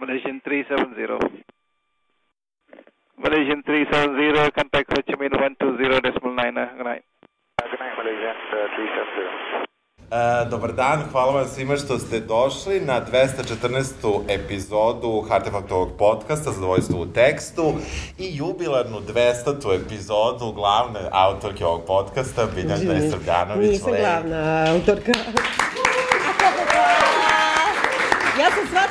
Malaysian 370. Malaysian 370, contact Ho Chi Minh 120 decimal 9. Uh, good night. Good night, Malaysian uh, 370. E, dobar dan, hvala vam svima što ste došli na 214. epizodu Artefaktovog podcasta Zadovoljstvo u tekstu i jubilarnu 200. epizodu glavne autorke ovog podcasta, Biljana Srbljanović. Nisam glavna autorka.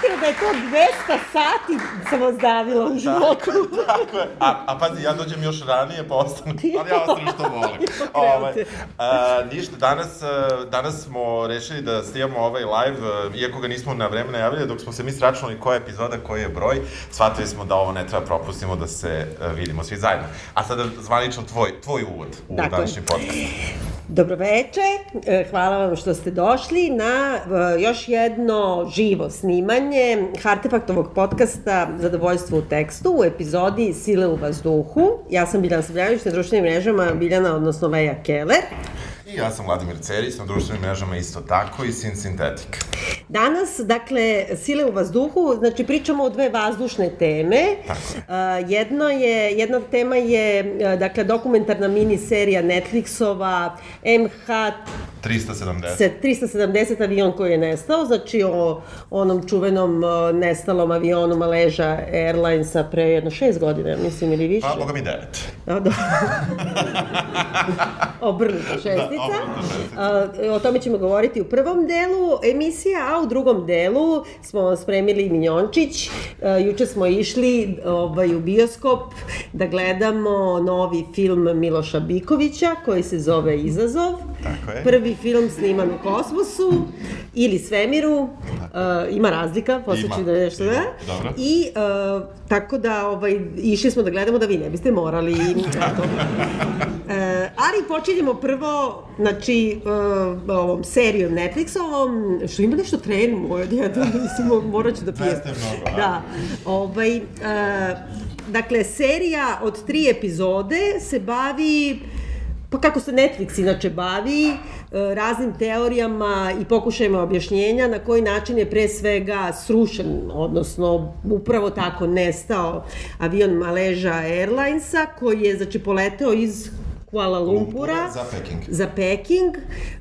Shvatila da je to 200 sati sam vas davila u životu. Tako je. A, a pazi, ja dođem još ranije, pa ostanu, ali ja ostanu što volim. ovaj, a, ništa, danas, a, danas smo rešili da snimamo ovaj live, a, iako ga nismo na vreme najavili, dok smo se mi sračunali koja je epizoda, koji je broj, shvatili smo da ovo ne treba propustimo da se a, vidimo svi zajedno. A sada zvanično tvoj, tvoj uvod u Dakle. današnji podcast. Dobroveče, e, hvala vam što ste došli na e, još jedno živo snimanje Artefaktovog podcasta Zadovoljstvo u tekstu u epizodi Sile u vazduhu. Ja sam Biljana Srbljanović na društvenim mrežama Biljana, odnosno Veja Keller. I ja sam Vladimir Cerić, na društvenim mrežama isto tako i Sin Sintetik. Danas, dakle, sile u vazduhu, znači pričamo o dve vazdušne teme. Tako je. A, jedno je, jedna tema je, dakle, dokumentarna miniserija Netflixova MH 370. se 370 avion koji je nestao, znači o onom čuvenom nestalom avionu Maleža Airlinesa pre jedno šest godina, mislim, ili više. Pa, boga mi devet. Da, da. Obrnuta šestica. obrnuta šestica. A, o tome ćemo govoriti u prvom delu emisije, a u drugom delu smo vam spremili Minjončić. A, juče smo išli ovaj, u bioskop da gledamo novi film Miloša Bikovića koji se zove Izazov. Tako je. Prvi film sniman u kosmosu ili svemiru. Uh, ima razlika, posle Ima, ću da nešto da. dobro. I uh, tako da ovaj, išli smo da gledamo da vi ne biste morali. Eto. E, ali počinjemo prvo, znači, uh, ovom serijom Netflixovom, što ima nešto trenu moje, ja da, mislim, morat ću da pijem. Dosta je mnogo, a? Da, ovaj, uh, dakle, serija od tri epizode se bavi Pa kako se Netflix inače bavi, e, raznim teorijama i pokušajima objašnjenja na koji način je pre svega srušen, odnosno upravo tako nestao avion Malaysia Airlinesa koji je znači poleteo iz Kuala Lumpura, za Peking. za Peking.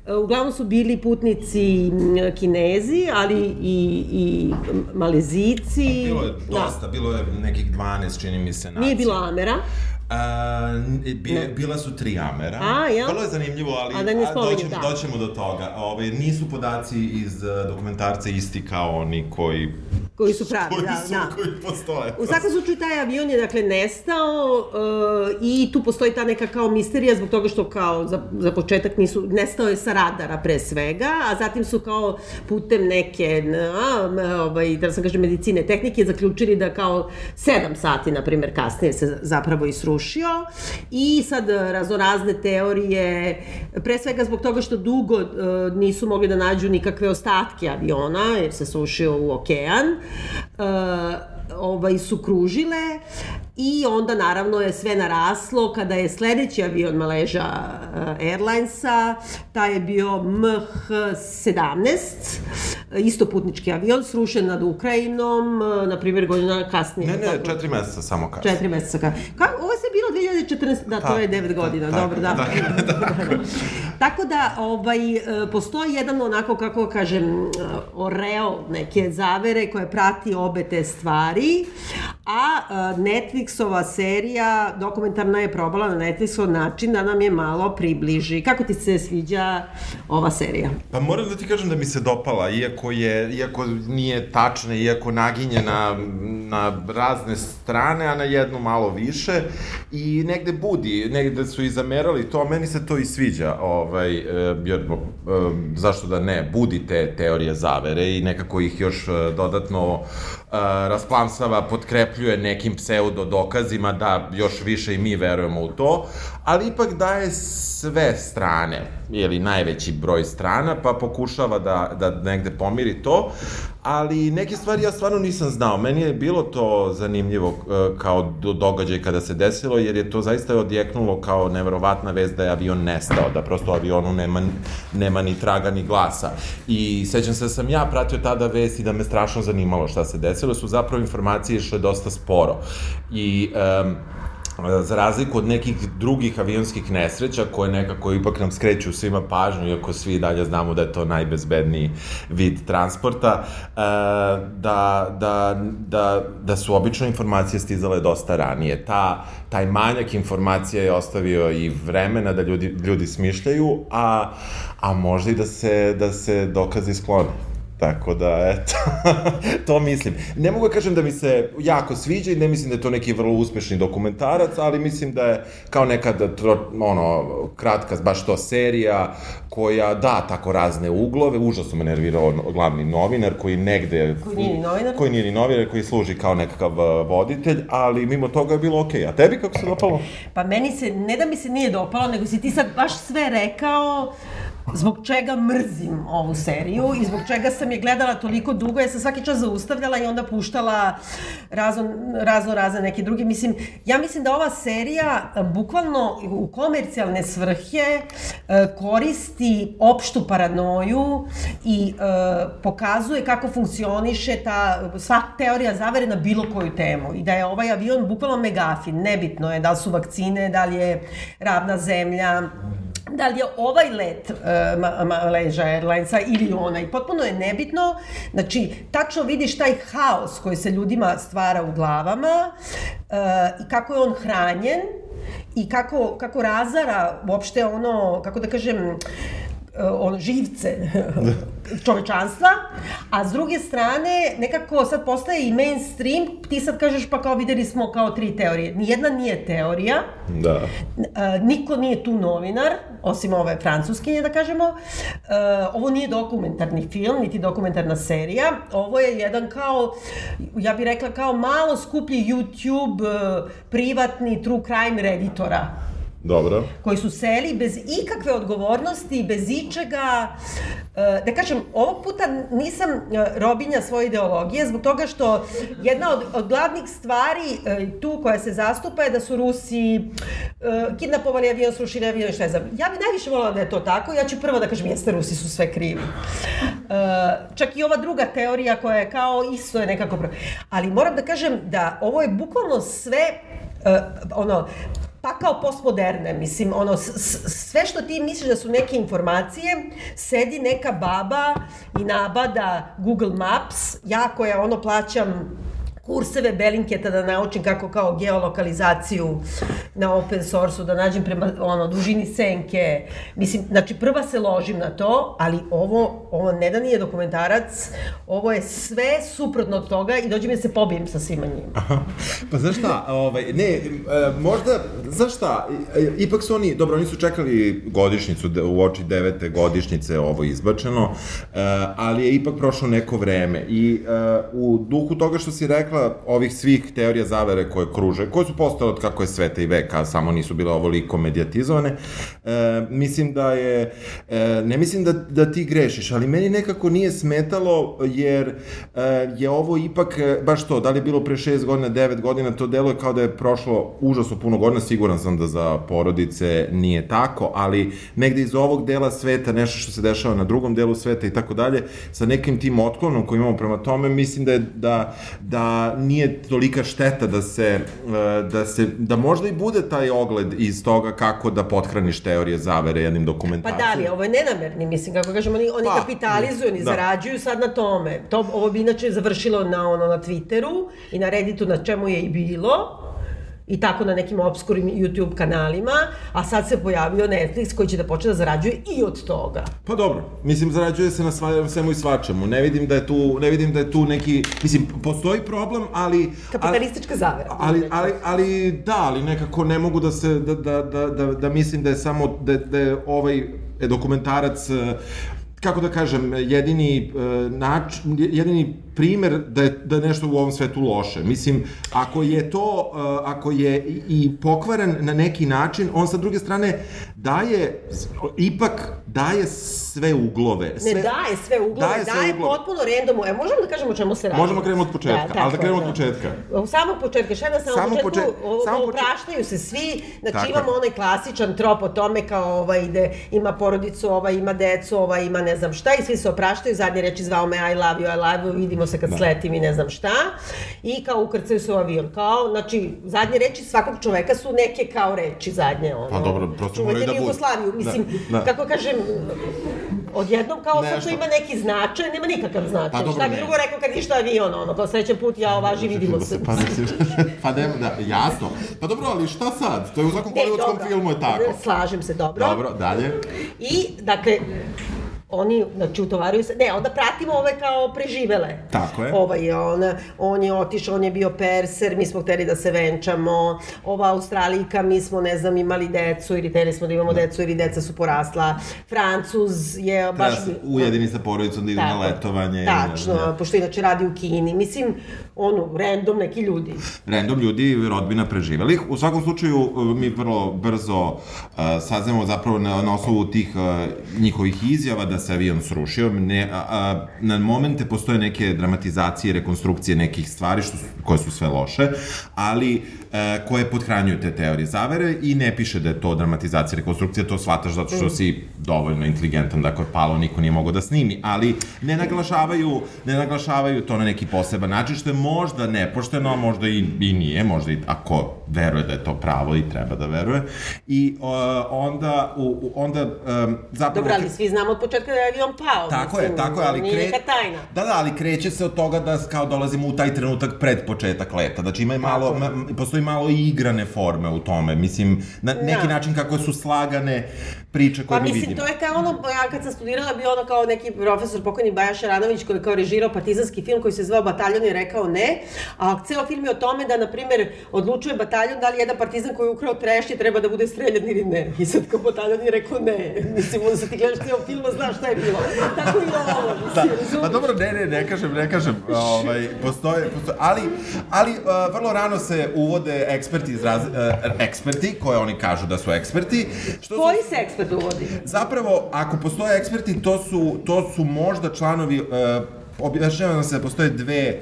E, Uglavnom su bili putnici Kinezi, ali i, i Malezici. Bilo je dosta, bilo je nekih 12, čini mi se, nacija. Da. Nije bilo Amera. A, bi, bila su tri Amera. A, jel? Vrlo je zanimljivo, ali A da ne spominjem, doćemo, da. doćemo do toga. Ove, nisu podaci iz uh, dokumentarca isti kao oni koji, Koji su pravi, koji, da, su, da. koji postoje. U svakom slučaju taj avion je dakle nestao uh, i tu postoji ta neka kao misterija zbog toga što kao za, za početak nisu, nestao je sa radara pre svega, a zatim su kao putem neke, a, m, ovaj, da sam kažem, medicine, tehnike zaključili da kao sedam sati, na primjer, kasnije se zapravo i srušio i sad raznorazne teorije, pre svega zbog toga što dugo uh, nisu mogli da nađu nikakve ostatke aviona, jer se srušio u okean, ovaj, su kružile i onda naravno je sve naraslo kada je sledeći avion Malaysia eh, Airlinesa, taj je bio MH17, isto putnički avion, srušen nad Ukrajinom, eh, na primjer godina kasnije. Ne, ne, tako? četiri meseca samo kasnije. Četiri meseca ka... Ka, ovo se bilo 2014, da, to Tako, je 9 godina, tako, dobro, da. tako, Tako da, ovaj, postoji jedan onako, kako kažem, oreo neke zavere koje prati obe te stvari, a e, Netflixova serija dokumentarna je probala na Netflixov način da nam je malo približi. Kako ti se sviđa ova serija? Pa moram da ti kažem da mi se dopala, iako je, iako nije tačna, iako naginje na, na razne strane, a na jednu malo više, i negde budi, negde su i zamerali to, meni se to i sviđa, ovaj, e, jer, e, zašto da ne, budi te teorije zavere i nekako ih još e, dodatno rasplamsava, potkrepljuje nekim pseudo dokazima da još više i mi verujemo u to, ali ipak daje sve strane ili najveći broj strana, pa pokušava da, da negde pomiri to, ali neke stvari ja stvarno nisam znao. Meni je bilo to zanimljivo e, kao do, događaj kada se desilo, jer je to zaista odjeknulo kao neverovatna vez da je avion nestao, da prosto avionu nema, nema ni traga ni glasa. I sećam se da sam ja pratio tada vest i da me strašno zanimalo šta se desilo, su zapravo informacije išle dosta sporo. I um, za razliku od nekih drugih avionskih nesreća koje nekako ipak nam skreću svima pažnju, iako svi dalje znamo da je to najbezbedniji vid transporta, e, da, da, da, da su obično informacije stizale dosta ranije. Ta, taj manjak informacija je ostavio i vremena da ljudi, ljudi smišljaju, a, a možda i da se, da se dokazi sklone. Tako da, eto, to mislim. Ne mogu da kažem da mi se jako sviđa i ne mislim da je to neki vrlo uspešni dokumentarac, ali mislim da je kao neka, ono, kratka, baš to serija, koja da tako razne uglove, užasno me nervirao glavni novinar koji negde... Koji nije ni novinar? Koji nije ni novinar, koji služi kao nekakav voditelj, ali mimo toga je bilo okej. Okay. A tebi kako se dopalo? Pa meni se, ne da mi se nije dopalo, nego si ti sad baš sve rekao zbog čega mrzim ovu seriju i zbog čega sam je gledala toliko dugo, ja sam svaki čas zaustavljala i onda puštala razno, razno razne neke druge. Mislim, ja mislim da ova serija bukvalno u komercijalne svrhe koristi opštu paranoju i pokazuje kako funkcioniše ta sva teorija zavere na bilo koju temu i da je ovaj avion bukvalno megafin, nebitno je da li su vakcine, da li je ravna zemlja, da li je ovaj let uh, Malaysia Airlinesa ili onaj, potpuno je nebitno, znači, tačno vidiš taj haos koji se ljudima stvara u glavama uh, i kako je on hranjen i kako, kako razara uopšte ono, kako da kažem, ono, živce čovečanstva, a s druge strane nekako sad postaje i mainstream, ti sad kažeš pa kao videli smo kao tri teorije. Nijedna nije teorija, da. niko nije tu novinar, osim ove francuskinje da kažemo. Ovo nije dokumentarni film, niti dokumentarna serija, ovo je jedan kao, ja bih rekla kao malo skuplji YouTube privatni true crime reditora Dobro. Koji su seli bez ikakve odgovornosti, bez ičega. E, da kažem, ovog puta nisam e, robinja svoje ideologije, zbog toga što jedna od, od glavnih stvari e, tu koja se zastupa je da su Rusi kidnapovali avion, srušili avion, šta je za... Ja bih najviše volala da je to tako, ja ću prvo da kažem, jeste, Rusi su sve krivi. Čak i ova druga teorija koja je kao isto je nekako... Ali moram da kažem da ovo je bukvalno sve ono, pa kao postmoderne, mislim, ono, sve što ti misliš da su neke informacije, sedi neka baba i nabada Google Maps, ja koja ono plaćam kurseve Belinketa da naučim kako kao geolokalizaciju na open source-u, da nađem prema ono, dužini senke. Mislim, znači prva se ložim na to, ali ovo, ovo ne da nije dokumentarac, ovo je sve suprotno od toga i dođe mi da se pobijem sa svima njima. Aha. Pa znaš šta, ovaj, ne, e, možda, znaš šta, e, ipak su oni, dobro, oni su čekali godišnicu, u oči devete godišnjice ovo izbačeno, e, ali je ipak prošlo neko vreme i u duhu toga što si rekla, ovih svih teorija zavere koje kruže, koje su postale od kako je sveta i veka, samo nisu bile ovoliko medijatizovane, e, mislim da je, e, ne mislim da, da ti grešiš, ali meni nekako nije smetalo, jer e, je ovo ipak, e, baš to, da li je bilo pre 6 godina, 9 godina, to deluje kao da je prošlo užasno puno godina, siguran sam da za porodice nije tako, ali negde iz ovog dela sveta, nešto što se dešava na drugom delu sveta i tako dalje, sa nekim tim otklonom koji imamo prema tome, mislim da je, da, da nije tolika šteta da se, e, da se, da možda i bude taj ogled iz toga kako da pothraniš teorije zavere jednim dokumentacijom. Pa da li, ovo je nenamerni, mislim, kako kažemo, oni, oni pa, kapitalizuju, oni da. zarađuju sad na tome. To, ovo bi inače završilo na, ono, na Twitteru i na Redditu, na čemu je i bilo, i tako na nekim obskurim YouTube kanalima, a sad se pojavio Netflix koji će da počne da zarađuje i od toga. Pa dobro, mislim zarađuje se na sva, svemu i svačemu. Ne vidim da je tu, ne vidim da je tu neki, mislim postoji problem, ali kapitalistička zavera. Ali, ali, ali da, ali nekako ne mogu da se da da da da, da mislim da je samo da da je ovaj dokumentarac kako da kažem, jedini uh, nač, jedini primer da je, da je nešto u ovom svetu loše. Mislim, ako je to, uh, ako je i pokvaren na neki način, on sa druge strane daje, ipak daje sve uglove. Ne Sve, daje sve uglove, daje daje, sve uglove. potpuno randomu. E, možemo da kažemo o čemu se radi? Možemo krenemo od početka, tako ali da krenemo je, od početka. U samog početka, šta na samom Samo početku? o- počet- Opraštaju se svi, znači Tako imamo onaj klasičan trop o tome kao ovaj ide, ima porodicu, ovaj ima decu, ovaj ima ne znam šta i svi se opraštaju, zadnje reči zvao me I love you, I love you, vidimo se Da. kad sletim i ne znam šta i kao ukrcaju se u avion, kao, znači zadnje reči svakog čoveka su neke kao reči zadnje, ono. Pa dobro, prosto moraju da budu. Jugoslaviju, mislim, Da, da. kako kažem, odjednom kao sad to ima neki značaj, nema nikakav značaj. Pa dobro, Šta bi drugo rekao kad išta avion, ono, kao srećan put, ja važi, vidimo se. Pa, mislim, pa ne, da, jasno. Pa dobro, ali šta sad? To je u svakom hollywoodskom filmu je tako. Slažem se, dobro. Dobro, dalje. I, dakle, oni, znači, utovaraju se, ne, onda pratimo ove kao preživele. Tako je. Ovaj je on, on je otišao, on je bio perser, mi smo hteli da se venčamo, ova Australijka, mi smo, ne znam, imali decu, ili hteli smo da imamo decu, ili deca su porasla. Francuz je Treba baš... se ujedini sa porodicom da idu na letovanje. i Tačno, da- pošto inače radi u Kini. Mislim, ono, random neki ljudi. random ljudi, rodbina preživelih. U svakom slučaju, uh, mi vrlo brzo uh, saznamo zapravo na, na osnovu tih uh, njihovih izjava da se avion srušio. Ne, a, a, na momente postoje neke dramatizacije, rekonstrukcije nekih stvari što su, koje su sve loše, ali uh, koje podhranjuju te teorije zavere i ne piše da je to dramatizacija, rekonstrukcija, to shvataš zato što si dovoljno inteligentan da je palo niko nije mogao da snimi, ali ne naglašavaju, ne naglašavaju to na neki poseban način, što je možda nepošteno, a možda i, i nije, možda i ako veruje da je to pravo i treba da veruje. I uh, onda, u, u- onda um, zapravo... Dobro, ali svi znamo od početka da je avion pao. Tako mislim, je, tako je, ali Nije kre... neka tajna. Da, da, ali kreće se od toga da kao dolazimo u taj trenutak pred početak leta. Znači ima i malo, ma, postoji malo i igrane forme u tome. Mislim, na neki Da. način kako su slagane priče koje Pa mi mislim, vidimo. to je kao ono, ja kad sam studirala, bio ono kao neki profesor pokojni Baja Šaranović koji je kao režirao partizanski film koji se zvao Bataljon i rekao ne, a ceo film je o tome da, na primer, odlučuje bataljon da li jedan partizan koji je ukrao trešće treba da bude streljan ili ne. I sad kao bataljon je rekao ne. Mislim, onda se ti gledaš ceo film, znaš šta je bilo. Tako i ovo, Da, mislim, razumiješ? pa dobro, ne, ne, ne kažem, ne kažem, ovaj, postoje, postoje, ali, ali uh, vrlo rano se uvode eksperti, iz raz, uh, eksperti, koje oni kažu da su eksperti, što su, Koji se ekspert uvodi? zapravo, ako postoje eksperti, to su, to su možda članovi uh, objašnjava nam se da postoje dve e,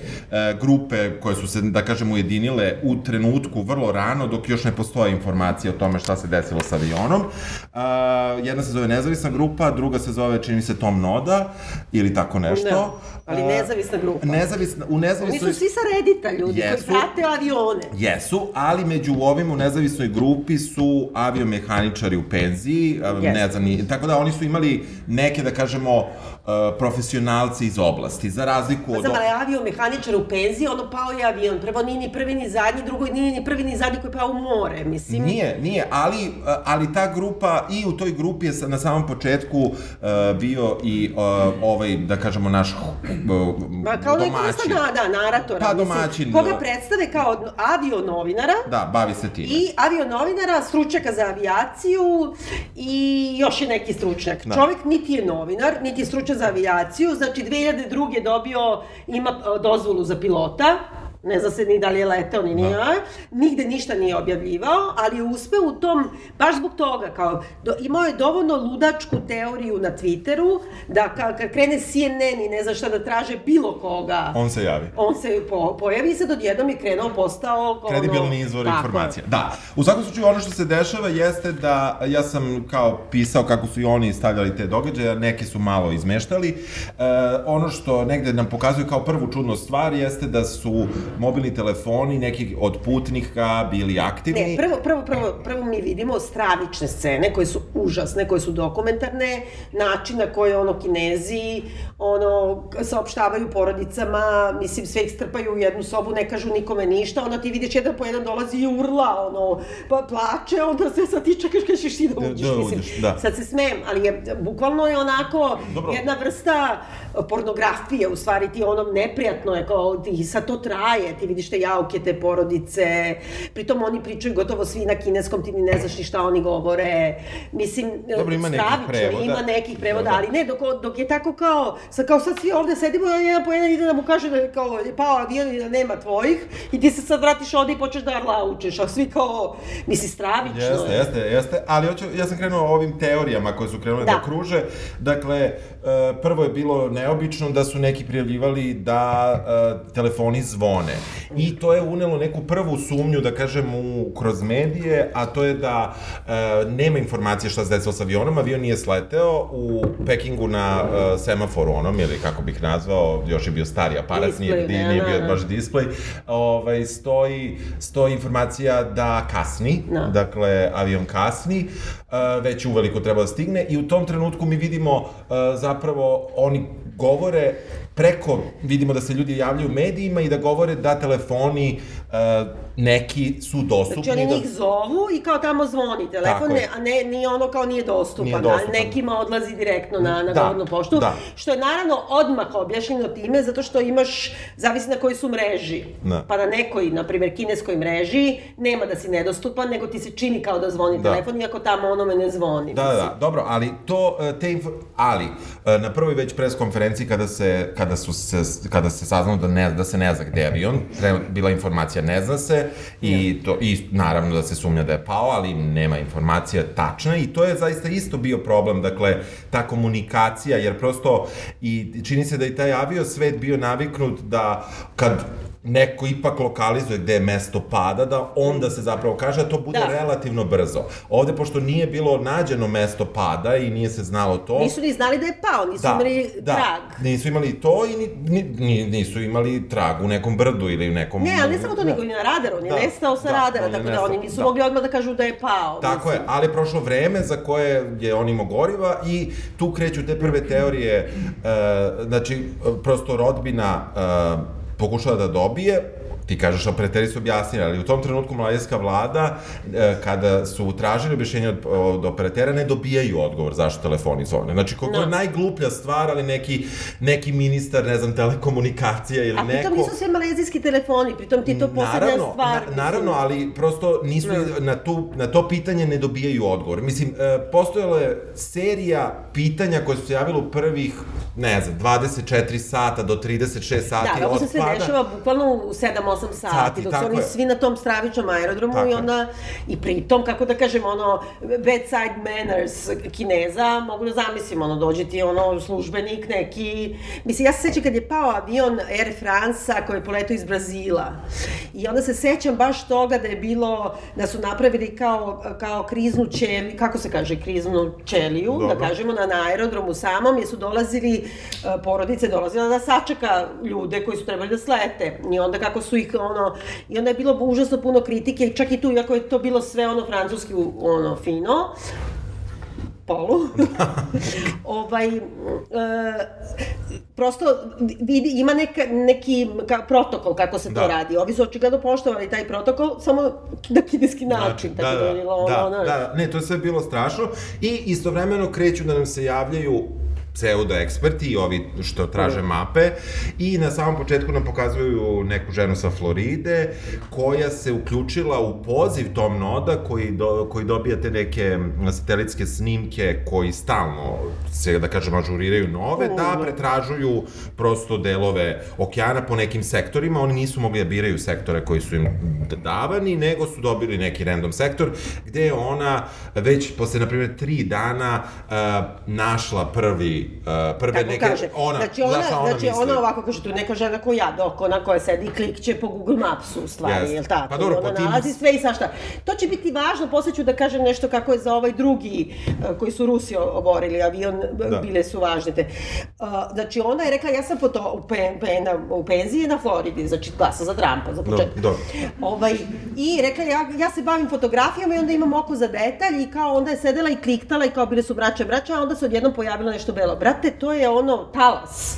grupe koje su se, da kažemo, ujedinile u trenutku vrlo rano, dok još ne postoje informacije o tome šta se desilo sa avionom. E, jedna se zove nezavisna grupa, druga se zove, čini se, Tom Noda, ili tako nešto. Da, ali E, nezavisna grupa. Nezavisna, u Oni nezavisnoj... su svi sa Reddita ljudi Jesu. koji prate avione. Jesu, ali među ovim u nezavisnoj grupi su aviomehaničari u penziji, a, ne znam, tako da oni su imali neke, da kažemo, profesionalci iz oblasti, za razliku Pa od... znam, ali aviomehaničar u penziji, ono pao je avion. Prvo nije ni prvi ni zadnji, drugo nije ni prvi ni zadnji koji pao u more, mislim. Nije, nije, ali, uh, ali ta grupa, i u toj grupi je na samom početku uh, bio i uh, ovaj, da kažemo, naš uh, Ma kao neka vrsta, domaćin. da, da, naratora. Pa, mislim, domaćin, Koga da. predstave kao avionovinara, Da, bavi se time. I avionovinara, stručnjaka za avijaciju i još je neki stručnjak. Da. Čovjek niti je novinar, niti je stručnjak za avijaciju, znači 2002. je dobio, ima e, dozvolu za pilota, ne zna se ni da li je letao, ni nije, nigde ništa nije objavljivao, ali je uspeo u tom, baš zbog toga, kao, do, imao je dovoljno ludačku teoriju na Twitteru, da ka, kad krene CNN i ne zna šta da traže bilo koga, On se javi. on se po, pojavi i sad odjednom je krenuo, postao... kao kredibilni ono- izvor Tako informacija. Da. U svakom slučaju ono što se dešava jeste da ja sam kao pisao kako su i oni stavljali te događaje, a neki su malo izmeštali. E, ono što negde nam pokazuju kao prvu čudnu stvar jeste da su mobilni telefoni neki od putnika bili aktivni. Ne, prvo, prvo, prvo, prvo mi vidimo stravične scene koje su užasne, koje su dokumentarne, način na koji ono kinezi ono, saopštavaju porodicama, mislim sve ih strpaju u jednu sobu, ne kažu nikome ništa, onda ti vidiš jedan po jedan dolazi i urla, ono, pa plače, onda se sad ti čekaš kad ćeš ti da Da, uđeš, da mislim, uđeš, da. sad se smijem, ali je, bukvalno je onako Dobro. jedna vrsta pornografije, u stvari ti ono neprijatno je, kao ti sad to traje, ti vidiš te jauke, te porodice, pritom oni pričaju gotovo svi na kineskom, ti ni ne znaš ni šta oni govore, mislim, Dobro, ima stravično, prevoda. ima nekih prevoda, Da, da. ali ne, dok, dok je tako kao, sad, kao sad svi ovde sedimo, jedan po jedan ide da mu kaže da je kao je pao avion i da nema tvojih, i ti se sad vratiš ovde i počneš da arlaučeš, a svi kao, misli, stravično Jeste, je. jeste, jeste, ali hoću, ja sam krenuo ovim teorijama koje su krenule da, Da. kruže. Dakle, e, prvo je bilo neobično da su neki prijavljivali da e, telefoni zvone. I to je unelo neku prvu sumnju, da kažem, u, kroz medije, a to je da e, nema informacije šta se desilo sa avionom. Avion nije sleteo u Pekingu na e, semaforu onom, ili kako bih nazvao, još je bio stari aparat, nije, Display, nije, da, nije da, bio da. baš display, ovaj, stoji, stoji informacija da kasni, Da. dakle, avion kasni, uh, već uveliko treba da stigne i u tom trenutku mi vidimo uh, zapravo oni govore preko, vidimo da se ljudi javljaju u medijima i da govore da telefoni uh, neki su dostupni. Znači oni da... njih zovu i kao tamo zvoni telefon, ne, a ne, nije ono kao nije dostupan, Nije dostupan. nekima odlazi direktno na, na Da, govornu poštu, da. što je naravno odmah objašnjeno time, zato što imaš, zavisi na kojoj su mreži. Da. Pa na nekoj, na primjer, kineskoj mreži, nema da si nedostupan, nego ti se čini kao da zvoni Da. telefon, iako tamo onome ne zvoni. Da, da, da, dobro, ali to, e, te ali, e, na prvoj već pres konferenciji kada se, kada su se, kada se saznalo da, ne, da se ne zna gde je avion, bila informacija ne zna se i, to, i naravno da se sumnja da je pao, ali nema informacija tačna i to je zaista isto bio problem, dakle, ta komunikacija, jer prosto i čini se da i taj avio svet bio naviknut da kad neko ipak lokalizuje gde je mesto pada, da onda se zapravo kaže da to bude Da. relativno brzo. Ovde, pošto nije bilo nađeno mesto pada i nije se znalo to... Nisu ni znali da je pao, nisu imali da, trag. nisu imali to i ni, ni, ni, nisu imali trag u nekom brdu ili u nekom... Ne, ali ne samo to, nego i na radaru, on je Da, nestao sa da, radara, je tako da nestao, oni nisu da. mogli odmah da kažu da je pao. Tako je, mislim. ali je prošlo vreme za koje je on imao goriva i tu kreću te prve teorije, e, znači, prosto rodbina e, pokušala da dobije, ti kažeš, operateri su objasnili, ali u tom trenutku malajska vlada, e, kada su tražili objašnjenje od, od operatera, ne dobijaju odgovor zašto telefoni zvone. Znači, kako Da. je najgluplja stvar, ali neki, neki ministar, ne znam, telekomunikacija ili A neko... pritom nisu sve malezijski telefoni, pritom ti je to poslednja Naravno, stvar. na, naravno, ali prosto nisu Da. na, tu, na to pitanje ne dobijaju odgovor. Mislim, e, postojala je serija pitanja koje su se javile u prvih, ne znam, 24 sata do 36 sati Da, kako od se sve dešava bukvalno u 7-8 sati, Sati, dok su oni je. svi na tom stravičnom aerodromu Tako i onda, i pritom, kako da kažem, ono, bedside manners kineza, mogu da zamislim, ono, dođe ti ono, službenik neki, mislim, ja se sećam kad je pao avion Air France-a koji je poletao iz Brazila i onda se sećam baš toga da je bilo, da su napravili kao, kao kriznu ćeliju, kako se kaže, kriznu ćeliju, da Dobro. kažemo, na, na aerodromu samom, jer su dolazili, e, porodice dolazila da sačeka ljude koji su trebali da slete. I onda kako su ih, ono, i onda je bilo užasno puno kritike, čak i tu, iako je to bilo sve ono francuski, ono, fino, polu. ovaj, e, prosto vidi, ima neka, neki ka, protokol kako se to Da. radi. Ovi su očigledno poštovali taj protokol, samo na kineski način. da, tako da, je bilo ono, da, ono, da, ne, to je sve bilo strašno i istovremeno kreću da nam se javljaju pseudo eksperti i ovi što traže mape. I na samom početku nam pokazuju neku ženu sa Floride koja se uključila u poziv tom noda koji, do, koji dobija te neke satelitske snimke koji stalno se, da kažem, ažuriraju nove, da pretražuju prosto delove okeana po nekim sektorima. Oni nisu mogli da biraju sektore koji su im davani, nego su dobili neki random sektor, gde je ona već posle, na primjer, tri dana uh, našla prvi, uh, prve Kako neke... kaže, Ona, znači ona, ona znači misli? ona ovako kaže, tu neka žena ko ja, dok ona koja sedi i klikće po Google Mapsu, u stvari, Jeste. jel tako? Pa dobro, ona po nalazi sve i svašta. To će biti važno, posle ću da kažem nešto kako je za ovaj drugi, uh, koji su Rusi oborili avion, Da. da. bile su važne te. Uh, znači ona je rekla, ja sam po to, u, pen, pena, u penziji na Floridi, znači glasa za Trumpa, za početak. dobro. Ovaj, I rekla, ja, ja se bavim fotografijama i onda imam oko za detalj i kao onda je sedela i kliktala i kao bile su braća braća, a onda se odjednom pojavilo nešto belo brate, to je ono talas.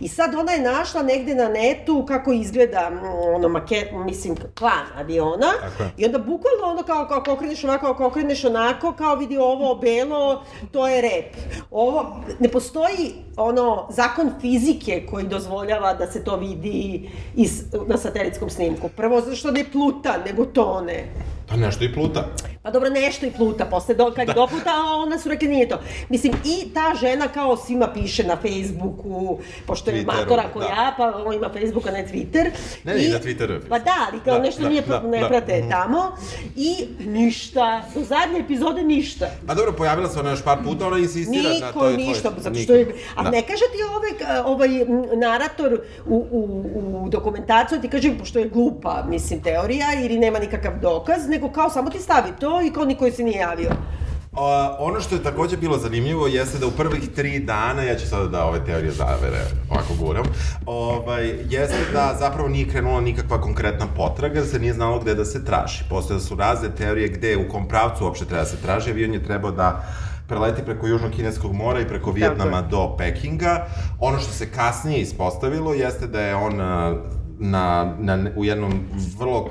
I sad ona je našla negde na netu kako izgleda ono maket, mislim, plan aviona. Tako je. I onda bukvalno ono kao, kao ako okreneš ovako, ako okreneš onako, kao vidi ovo belo, to je rep. Ovo, ne postoji ono zakon fizike koji dozvoljava da se to vidi iz, na satelitskom snimku. Prvo, zato što ne pluta, nego tone. Pa nešto i pluta. Pa dobro, nešto i pluta, posle do, kad je doputa, a onda su rekli nije to. Mislim, i ta žena kao svima piše na Facebooku, pošto je Twitteru, matora da. ja, pa on ima Facebook, a ne Twitter. Ne, ne, i na Twitteru Pa da, ali kao Da, nešto da, nije, da, ne da. prate Mhm. tamo. I ništa, do zadnje epizode ništa. Pa dobro, pojavila se ona još par puta, ona insistira na Niko to je ništa, tvoj- zato niko. što je... A Da. ne kaže ti ovaj, ovaj narator u, u, u dokumentaciju, ti kaže, pošto je glupa, mislim, teorija, ili nema nikakav dokaz, nego kao samo ti stavi to i kao niko se nije javio. A, ono što je takođe bilo zanimljivo jeste da u prvih tri dana, ja ću sada da ove teorije zavere ovako guram, ovaj, jeste da zapravo nije krenula nikakva konkretna potraga, da se nije znalo gde da se traži. Postoje su razne teorije gde, u kom pravcu uopšte treba da se traži, avion je trebao da preleti preko Južnog kineskog mora i preko Vijetnama do Pekinga. Ono što se kasnije ispostavilo jeste da je on na, na, u jednom vrlo uh,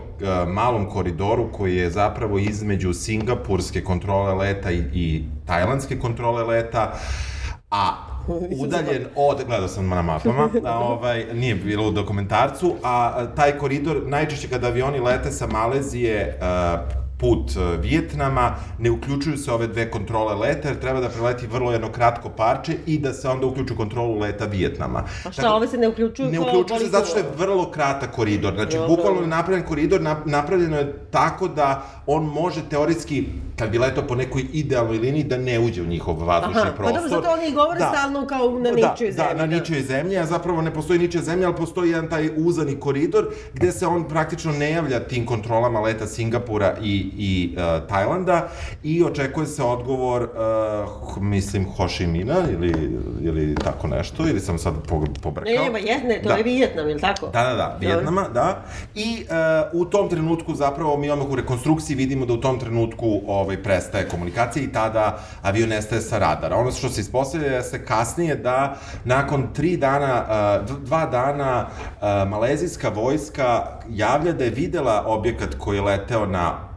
malom koridoru koji je zapravo između Singapurske kontrole leta i, i Tajlandske kontrole leta, a udaljen od, gledao sam na mapama, a, ovaj, nije bilo u dokumentarcu, a, taj koridor, najčešće kada avioni lete sa Malezije, a, put e, Vijetnama, ne uključuju se ove dve kontrole leta, jer treba da preleti vrlo jedno kratko parče i da se onda uključu kontrolu leta Vijetnama. A šta, ove se ne uključuju Ne kao uključuje se zato što je vrlo kratak koridor. Znači, Dobro. bukvalno je napravljen koridor, nap- napravljeno je tako da on može teoretski, kad bi letao po nekoj idealnoj liniji, da ne uđe u njihov vazdušni Aha, pa prostor. dobro, zato oni govore stalno kao na ničoj da, zemlji, Da, na da. ničoj zemlji, a zapravo ne postoji ničija zemlja, ali postoji jedan taj uzani koridor gde se on praktično ne javlja tim kontrolama leta Singapura i, i uh, Tajlanda i očekuje se odgovor, uh, mislim, Ho Chi Mina ili, ili tako nešto, ili sam sad po, pobrkao. Ne, nema jedne, to Da. je Vijetnam, ili tako? Da, da, da, Vijetnama, da. I uh, u tom trenutku zapravo mi odmah u rekonstrukciji vidimo da u tom trenutku ovaj, prestaje komunikacija i tada avion nestaje sa radara. Ono što se ispostavlja jeste kasnije da nakon tri dana, uh, dva dana uh, malezijska vojska javlja da je videla objekat koji je leteo na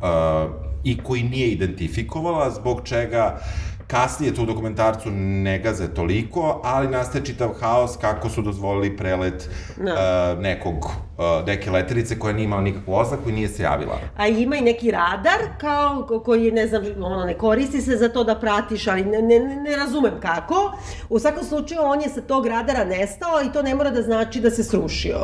i koji nije identifikovala, zbog čega kasnije to u dokumentarcu ne gaze toliko, ali nastaje čitav haos kako su dozvolili prelet Da. uh, nekog, uh, neke letelice koja nije imala nikakvu oznaku i nije se javila. A ima i neki radar kao ko- koji ne znam, ono ne koristi se za to da pratiš, ali ne, ne, ne razumem kako. U svakom slučaju on je sa tog radara nestao i to ne mora da znači da se srušio.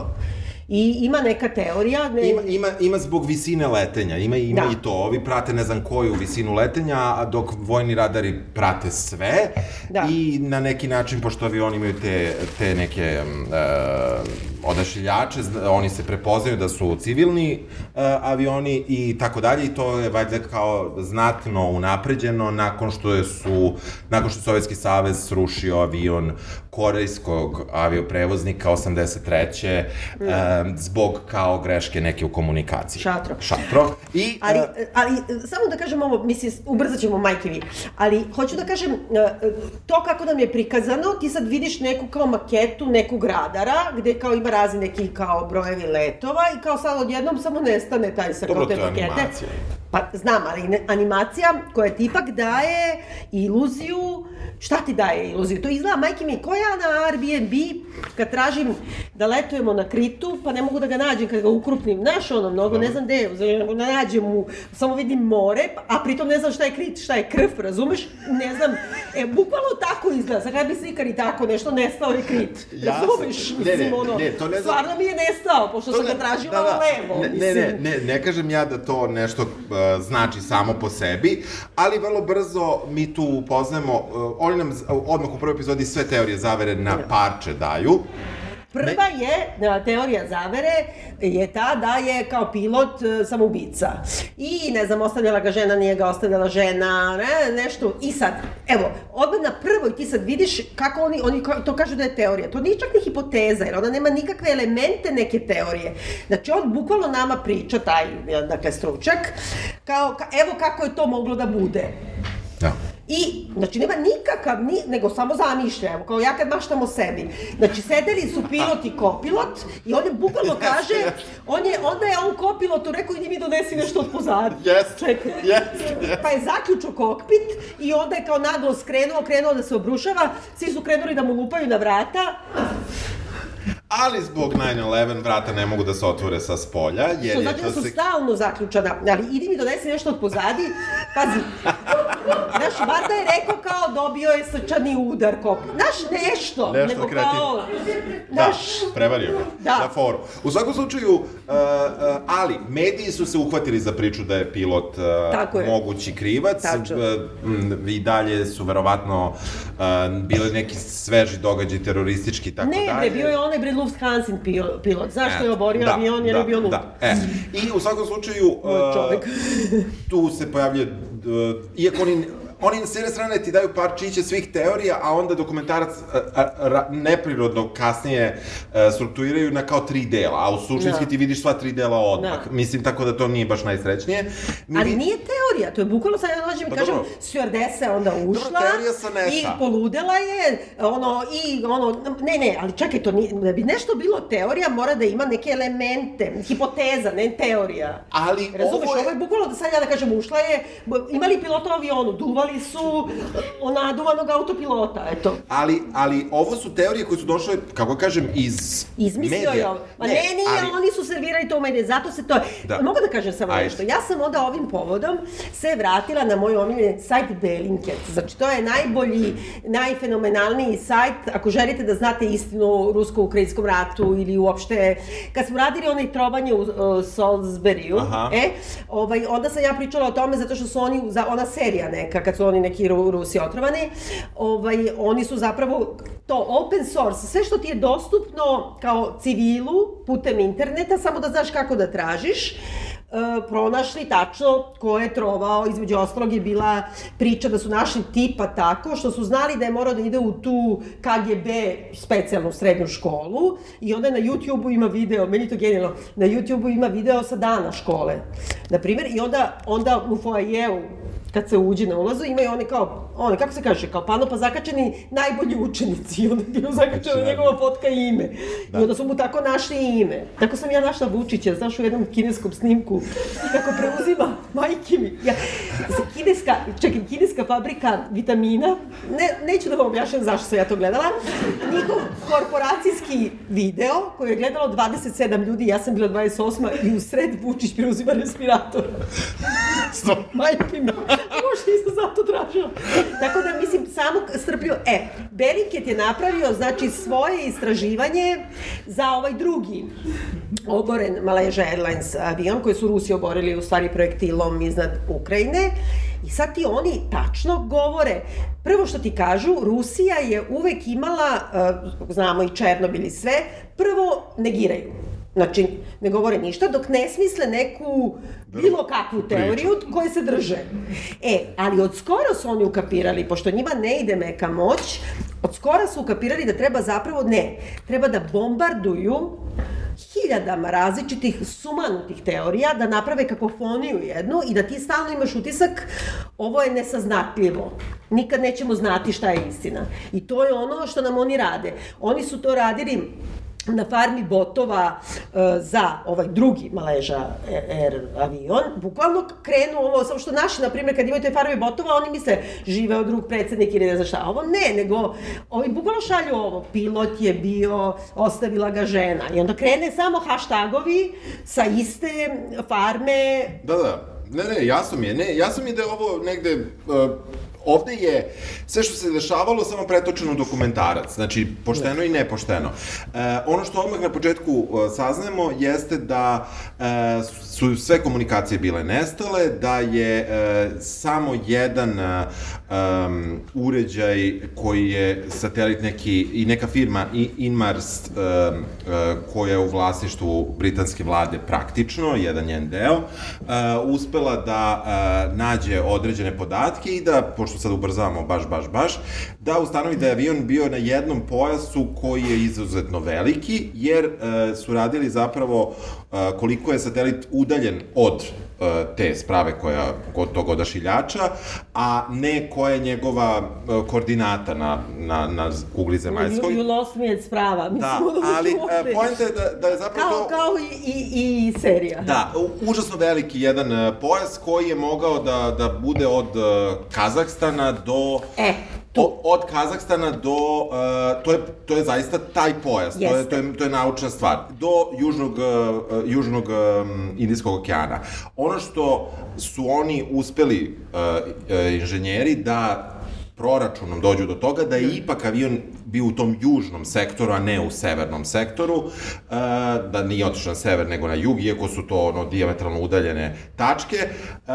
I ima neka teorija, ne, Ima, ima, ima zbog visine letenja, ima, ima Da. i to. Ovi prate ne znam koju visinu letenja, a dok vojni radari prate sve. Da. I na neki način, pošto avioni imaju te, te neke uh, odašiljače, oni se prepoznaju da su civilni uh, avioni i tako dalje i to je valjda kao znatno unapređeno nakon što je su nakon što je Sovjetski savez srušio avion korejskog avioprevoznika 83. um, zbog kao greške neke u komunikaciji. Šatro. Šatro. I, Ali, uh, ali, samo da kažem ovo, mislim, ubrzat ćemo majke vi, ali hoću da kažem, e, to kako nam je prikazano, ti sad vidiš neku kao maketu nekog radara, gde kao ima razni neki kao brojevi letova i kao sad odjednom samo nestane taj sa Dobro, kao te to je makete. animacija. Pa znam, ali animacija koja ti ipak daje iluziju, šta ti daje iluziju? To izgleda, majke mi, ko ja na Airbnb, kad tražim da letujemo na Kritu, pa ne mogu da ga nađem kad ga ukrupnim, znaš ono, mnogo, ne znam gde je, ne da nađem u, samo vidim more, a pritom ne znam šta je Krit, šta je krv, razumeš? Ne znam, e, bukvalno tako izgleda, sad kad bi slikar i tako nešto, nestao je Krit, Jasno. razumeš? Ne, ne, ono, ne, to ne znam- stvarno mi je nestao, pošto sam ga tražila da, levo, ne, ne, ne, ne, ne kažem ja da to nešto uh, znači samo po sebi, ali vrlo brzo mi tu upoznajemo, uh, oni nam odmah u prvoj epizodi sve teorije zavere na parče daju. Prva je, a, teorija zavere, je ta da je kao pilot e, samoubica. I, ne znam, ostavljala ga žena, nije ga ostavljala žena, ne, nešto. I sad, evo, odmah na prvoj ti sad vidiš kako oni, oni to kažu da je teorija. To nije čak ni hipoteza, jer ona nema nikakve elemente neke teorije. Znači, on bukvalno nama priča, taj, e, dakle, stručak, kao, ka, evo kako je to moglo da bude. Da. I, znači, nema nikakav, ni, nego samo zamišlja, evo, kao ja kad maštam o sebi. Znači, sedeli su pilot i kopilot i on je bukvalno kaže, on je, onda je on kopilotu rekao, idi mi donesi nešto od pozadi. Jeste, Čekaj. jeste, Pa je zaključao kokpit i onda je kao naglo skrenuo, krenuo da se obrušava, svi su krenuli da mu lupaju na vrata, Ali zbog 9-11 vrata ne mogu da se otvore sa spolja, jer Što znači da su se... stalno zaključana, ali idi mi donesi nešto od pozadi, pazi, znaš, Varda je rekao kao dobio je srčani udar, kopi, znaš, nešto, Nešto nego kreativno. kao, Da, prevario ga. Da. Na foru. U svakom slučaju, uh, uh, ali, mediji su se uhvatili za priču da je pilot uh, mogući krivac. Tačno. Uh, I dalje su verovatno uh, bile neki sveži događaj teroristički i tako ne, dalje. bre, bio je onaj bre Lufthansa pilot, zašto E, je oborio da, avion jer da, je bio lup. Da, e. I u svakom slučaju, uh, čovek. tu se pojavljuje, uh, iako oni s jedne strane ti daju par čiće svih teorija, a onda dokumentarac a, a, ra, neprirodno kasnije a, strukturiraju na kao tri dela, a u suštinski Da. ti vidiš sva tri dela odmah. Da. Mislim, tako da to nije baš najsrećnije. Mi Ali nije teorija, to je bukvalno sad ja dođem i Pa kažem, dobro. stewardesa onda ušla sa neta. i poludela je, ono, i ono, ne, ne, ali čekaj, to nije, da bi nešto bilo teorija, mora da ima neke elemente, hipoteza, ne teorija. Ali Razumeš, ovo je... ovo je bukvalno da sad ja da kažem, ušla je, imali pilota u avionu, duvali su o naduvanog autopilota, eto. Ali, ali ovo su teorije koje su došle, kako kažem, iz Izmislio medija. je ovo. Ma ne, nije, ali- oni su servirali to u medije, zato se to... Da. Mogu da kažem samo Ajde. nešto? Ja sam onda ovim povodom se vratila na moj omiljeni sajt Bellingcat. Znači, to je najbolji, najfenomenalniji sajt, ako želite da znate istinu o rusko-ukrajinskom ratu ili uopšte... Kad smo radili onaj trovanje u uh, Salisburyu, Aha. e, ovaj, onda sam ja pričala o tome zato što su oni, za, ona serija neka, kad su oni neki Ru, Rusi otrovani, ovaj, oni su zapravo to open source, sve što ti je dostupno kao civilu putem interneta, samo da znaš kako da tražiš, e, pronašli tačno ko je trovao, između ostalog je bila priča da su našli tipa tako, što su znali da je morao da ide u tu KGB specijalnu srednju školu i onda na YouTube-u ima video, meni to genijalno, na YouTube-u ima video sa dana škole, na primjer, i onda, onda u foajeu kad se uđe na ulazu, imaju one kao, one, kako se kaže, kao pano pa zakačeni najbolji učenici. I onda je zakačeno Znači, njegova fotka i ime. Da. I onda su mu tako našli ime. Tako sam ja našla Vučića, znaš, u jednom kineskom snimku, kako preuzima, majke mi. Ja, kineska, čekaj, kineska fabrika vitamina, ne, neću da vam objašnjam zašto sam ja to gledala, njihov korporacijski video koji je gledalo 27 ljudi, ja sam bila 28 i u sred Vučić preuzima respirator. Majke mi, možda nisam zato tražila. Tako da, mislim, samo strpljivo. E, Bellingcat je napravio, znači, svoje istraživanje za ovaj drugi oboren Malaysia Airlines avion koji su Rusi oborili u stvari projektilom iznad Ukrajine. I sad ti oni tačno govore. Prvo što ti kažu, Rusija je uvek imala, uh, znamo i Černobil i sve, prvo negiraju. Znači, ne govore ništa, dok ne smisle neku bilo kakvu teoriju koje se drže. E, ali od skoro su oni ukapirali, pošto njima ne ide meka moć, od skora su ukapirali da treba zapravo, ne, treba da bombarduju hiljadama različitih sumanutih teorija, da naprave kakofoniju jednu i da ti stalno imaš utisak ovo je nesaznatljivo. Nikad nećemo znati šta je istina. I to je ono što nam oni rade. Oni su to radili na farmi botova e, za ovaj drugi Maleža Air avion, bukvalno krenu ovo, samo što naši, na primjer, kad imaju te farme botova, oni misle živeo drug predsednik ili ne znam šta, ovo ne, nego ovi bukvalno šalju ovo, pilot je bio, ostavila ga žena. I onda krene samo hashtagovi sa iste farme, Da, da. Ne, ne, jasno mi je. Ne, jasno mi je da je ovo negde... Uh, ovde je sve što se dešavalo samo pretočeno u dokumentarac, znači pošteno i nepošteno. E, ono što odmah na početku uh, saznajemo jeste da e, su sve komunikacije bile nestale, da je e, samo jedan um, uređaj koji je satelit neki i neka firma Inmars um, uh, koja je u vlasništvu britanske vlade praktično, jedan njen deo, uh, uspela da uh, nađe određene podatke i da, pošto sad ubrzavamo baš, baš, baš, da ustanovi da je avion bio na jednom pojasu koji je izuzetno veliki, jer e, su radili zapravo e, koliko je satelit udaljen od e, te sprave koja, kod tog odašiljača, a ne koja je njegova e, koordinata na, na, na kugli zemaljskoj. You, you lost me at sprava. Mislim, Da, ali e, poenta je da, da je zapravo Kao, to... kao i, i, i serija. Da, užasno veliki jedan pojas koji je mogao da, da bude od Kazahstana do... E, tu. O, od Kazahstana do, uh, to, je, to je zaista taj pojas, to je, Jeste. to, je, to je naučna stvar, do južnog, uh, južnog um, Indijskog okeana. Ono što su oni uspeli, uh, uh, inženjeri, da proračunom dođu do toga da je ipak avion bio u tom južnom sektoru, a ne u severnom sektoru, uh, da nije otišao na sever nego na jug, iako su to ono diametralno udaljene tačke, uh,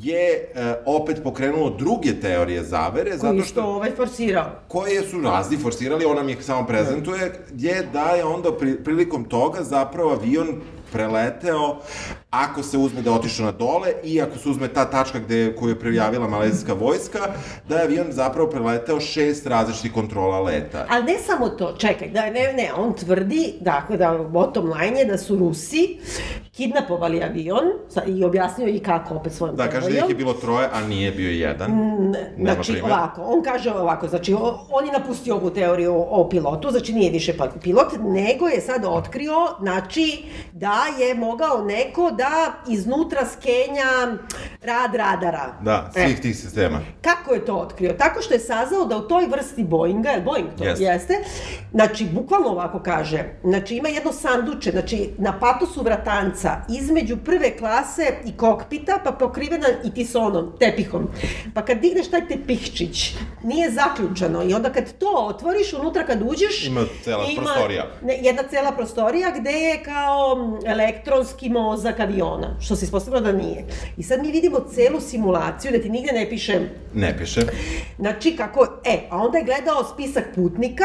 je uh, opet pokrenulo druge teorije zavere, Koji zato što što ovaj forsirao. koje su razni forsirali, ona mi ih samo prezentuje, je da je onda pri, prilikom toga zapravo avion preleteo, ako se uzme da otišao na dole i ako se uzme ta tačka gde, koju je prijavila malezijska vojska, da je avion zapravo preleteo šest različitih kontrola leta. Ali ne samo to, čekaj, da, ne, ne, on tvrdi, dakle, da bottom line je da su Rusi kidnapovali avion sa, i objasnio i kako opet svojom Da, kaže da ih je bilo troje, a nije bio jedan. Ne, Nema znači, primer. ovako, on kaže ovako, znači, on je napustio ovu teoriju o, o pilotu, znači nije više pa- pilot, nego je sad otkrio, znači, da je mogao neko da iznutra skenja rad radara. Da, E. svih tih sistema. Kako je to otkrio? Tako što je saznao da u toj vrsti Boeinga, je Boeing to Jeste. jeste, znači, bukvalno ovako kaže, znači ima jedno sanduče, znači na patosu vratanca, između prve klase i kokpita, pa pokrivena i tisonom, tepihom. Pa kad digneš taj tepihčić, nije zaključano i onda kad to otvoriš, unutra kad uđeš... Ima cela prostorija. Ne, jedna cela prostorija gde je kao elektronski mozak aviona, što se ispostavilo da nije. I sad mi vidimo celu simulaciju, da ti nigde ne piše Ne piše. Znači, kako, e, a onda je gledao spisak putnika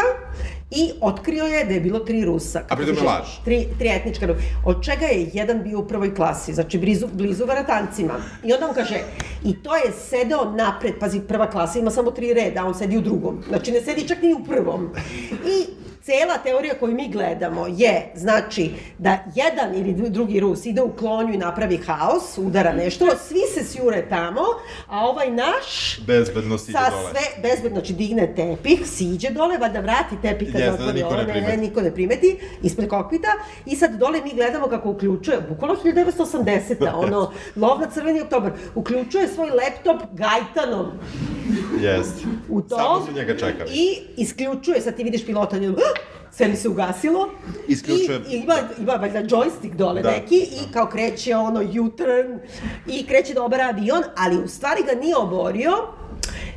i otkrio je da je bilo tri Rusa. A pritom je laž. Tri, tri etnička Rusa. Od čega je jedan bio u prvoj klasi, znači blizu, blizu varatancima. I onda on kaže, i to je sedeo napred, pazi, prva klasa ima samo tri reda, a on sedi u drugom. Znači, ne sedi čak ni u prvom. I cela teorija koju mi gledamo je, znači, da jedan ili dru- drugi Rus ide u klonju i napravi haos, udara nešto, svi se sjure tamo, a ovaj naš Bezbedno siđe sa dole. sve bezbedno, znači digne tepih, siđe dole, valjda vrati tepih kad Jeste, da niko ne primeti. niko ne primeti, ispred kokpita i sad dole mi gledamo kako uključuje, bukvalno 1980-a, ono, lov na crveni oktobar, uključuje svoj laptop gajtanom Jeste. u to Samo su njega čekali. i isključuje, sad ti vidiš pilota, njel, sve mi se ugasilo. Isključuje- I, ima, ima valjda joystick dole Da. neki i kao kreće ono U-turn i kreće da obara avion, ali u stvari ga nije oborio,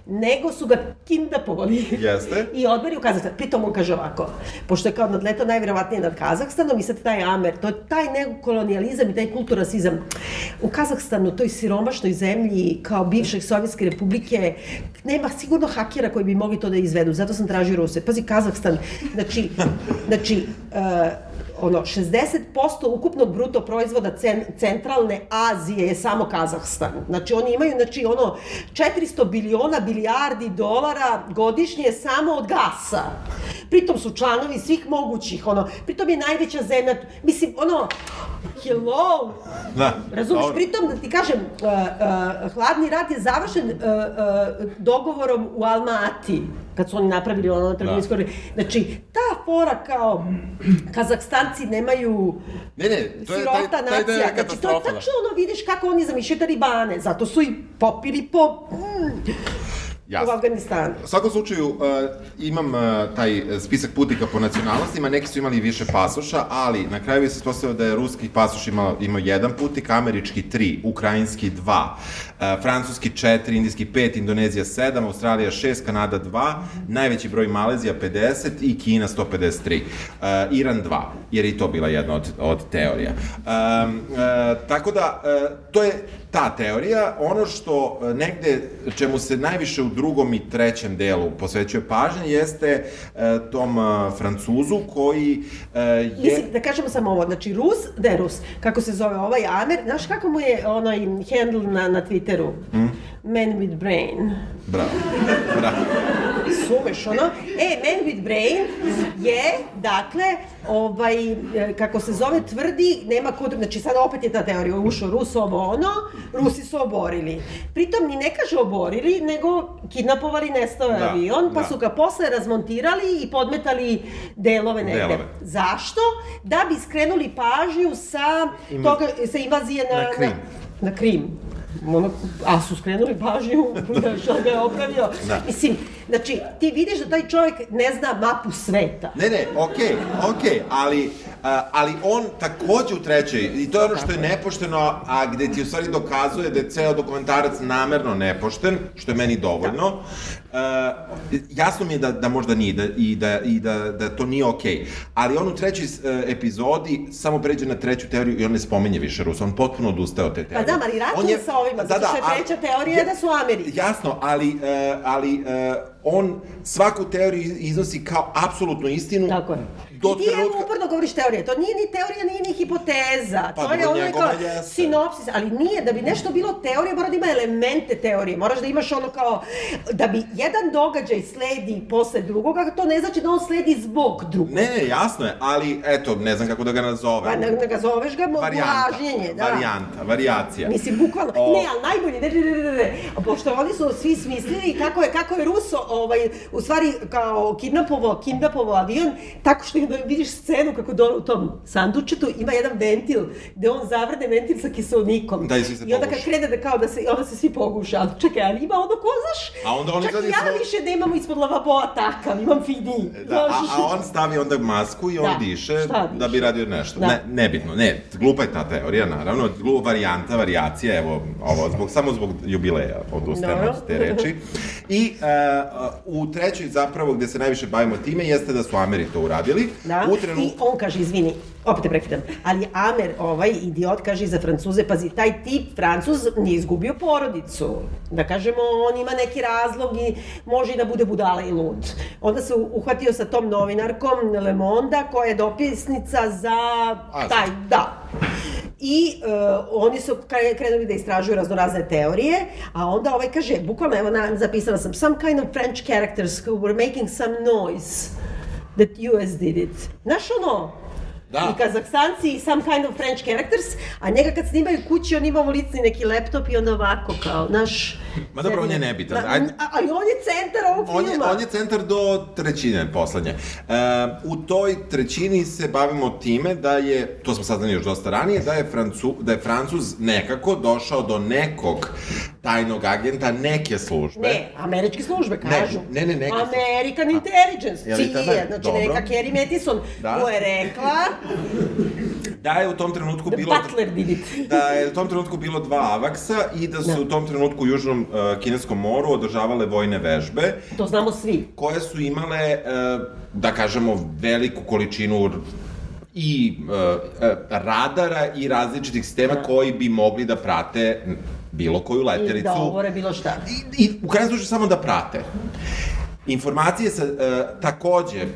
nego su ga kidnapovali. Jeste. I odveli u Kazahstan. Pritom on kaže ovako, pošto je kao nadletao najverovatnije nad Kazahstanom i sad taj Amer, to je taj neokolonijalizam i taj kulturasizam. U Kazahstanu, toj siromašnoj zemlji, kao bivšeg Sovjetske republike, nema sigurno hakera koji bi mogli to da izvedu, zato sam tražio Ruse. Pazi, Kazahstan, znači, znači, uh, ono, 60% ukupnog bruto proizvoda cen, centralne Azije je samo Kazahstan. Znači, oni imaju, znači, ono, 400 biliona bilijardi dolara godišnje samo od gasa. Pritom su članovi svih mogućih, ono, pritom je najveća zemlja, mislim, ono, hello, Da, Razumeš, dobro. pritom da ti kažem, uh, uh, hladni rat je završen uh, uh, dogovorom u Almati, kad su oni napravili ono trgovinsko... Da. Znači, ta fora kao Kazahstanci nemaju Ne, ne, to je sirota taj, taj, taj nacija. je Znači, to je da. tačno ono, vidiš kako oni zamišljaju talibane, zato su i popili po... Mm, u Jasno. Afganistanu. U svakom slučaju, uh, imam uh, taj spisak putnika po nacionalnostima, neki su imali više pasoša, ali na kraju je se ispostavio da je ruski pasoš imao, imao jedan putnik, američki tri, ukrajinski dva, uh, francuski četiri, indijski pet, Indonezija sedam, Australija šest, Kanada dva, najveći broj Malezija 50 i Kina 153. Uh, Iran dva, jer je i to bila jedna od, od teorija. Um, uh, tako da, uh, to je ta teorija, ono što e, negde čemu se najviše u drugom i trećem delu posvećuje pažnja jeste e, tom e, Francuzu koji e, je... Mislim, da kažemo samo ovo, znači Rus, da je Rus, kako se zove ovaj Amer, znaš kako mu je onaj handle na, na Twitteru? Mm. Man with Brain. Bravo, bravo. Sumeš, ono? E, Man with Brain je, dakle, ovaj, e, kako se zove, tvrdi, nema kod, znači sad opet je ta teorija, ušao Rus, ovo ono, Rusi su oborili. Pritom ni ne kaže oborili, nego kidnapovali nestao Da, avion, pa da. su ga posle razmontirali i podmetali delove negde. Delove. Zašto? Da bi skrenuli pažnju sa, Inva- toga, sa invazije na, Na Krim. Na, na Krim. Ono, a su skrenuli pažnju na šta ga je opravio. Da. Mislim, znači, ti vidiš da taj čovjek ne zna mapu sveta. Ne, ne, okej, okej, ali, a, ali on takođe u trećoj, i to je ono što je nepošteno, a gde ti u stvari dokazuje da je ceo dokumentarac namerno nepošten, što je meni dovoljno, a, jasno mi je da, da možda nije da, i, da, i da, da to nije okej, ali on u trećoj e, epizodi samo pređe na treću teoriju i on ne spominje više Rusa, on potpuno odustaje od te Pa teorije. da, ali ratuje sa ovima, zato što je ali- treća teorija da su Ameri. Jasno, ali, e, ali e, on svaku teoriju iznosi kao apsolutnu istinu. Tako je. Do I ti trenutka... uporno govoriš teorija. To nije ni teorija, nije ni hipoteza. Pa to je ono kao jeste. sinopsis, ali nije. Da bi nešto bilo teorija, mora da ima elemente teorije. Moraš da imaš ono kao, da bi jedan događaj sledi posle drugoga, to ne znači da on sledi zbog drugog. Ne, ne, jasno je, ali eto, ne znam kako da ga nazovem. Pa ne, ne ga zoveš ga blažnjenje, da. varijanta, varijacija. Mislim, bukvalno, O. ne, ali najbolje, ne, ne, ne, ne, ne, pošto oni su svi smislili kako je, kako je Ruso, ovaj, u stvari, kao kidnapovo, kidnapovo avion, tako što da vidiš scenu kako dole u tom sandučetu ima jedan ventil, gde on zavrne ventil sa kiselnikom. Da, i svi se I onda kad krene da kao da se, onda se svi poguše, ali čekaj, ali ima ono ko, znaš, A onda on čak i ja svoj- više nemam ispod lavaboa takav, imam fini. Da, a, a on stavi onda masku i on Da, diše šta da bi diše? radio nešto. Da. Ne, nebitno, ne, glupa je ta teorija, naravno, glupa varijanta, varijacija, evo, ovo, zbog, samo zbog jubileja odustajem Dobro. od te reči. I uh, u trećoj zapravo gde se najviše bavimo time jeste da su Ameri to uradili. Da, U i on kaže, izvini, opet te prekidam, ali Amer, ovaj idiot, kaže za Francuze, pazi, taj tip Francuz nije izgubio porodicu. Da kažemo, on ima neki razlog i može i da bude budala i lud. Onda se uhvatio sa tom novinarkom Le Monde, koja je dopisnica za taj, da. I uh, oni su kre- krenuli da istražuju raznorazne teorije, a onda ovaj kaže, bukvalno, evo, na, zapisala sam, some kind of French characters who were making some noise that US did it. Ono, Da. I Kazahstanci i some kind of French characters, a njega kad snimaju kući, on ima u lici neki laptop i onda ovako kao, naš... Ma dobro, on je nebitan. Da, Ajde. a- ali on je centar ovog On je, filma. on je centar do trećine poslednje. E, u toj trećini se bavimo time da je, to smo saznali još dosta ranije, da je, Francu, da je Francuz nekako došao do nekog tajnog agenta neke službe. Ne, američke službe kažu. ne, ne, neke su- American Intelligence, Je li to CIA, ne? znači Dobro. neka Kerry Mattison, Da. koja je rekla, Da je u tom trenutku the bilo... Butler did it. da je u tom trenutku bilo dva avaksa i da su Da. u tom trenutku u Južnom uh, Kineskom moru održavale vojne vežbe To znamo svi. koje su imale, e, da kažemo, veliku količinu i e, radara i različitih sistema koji bi mogli da prate bilo koju I letelicu. da ovore bilo šta. I, i u krajnjem slučaju samo da prate. Informacije sa, e, takođe, e,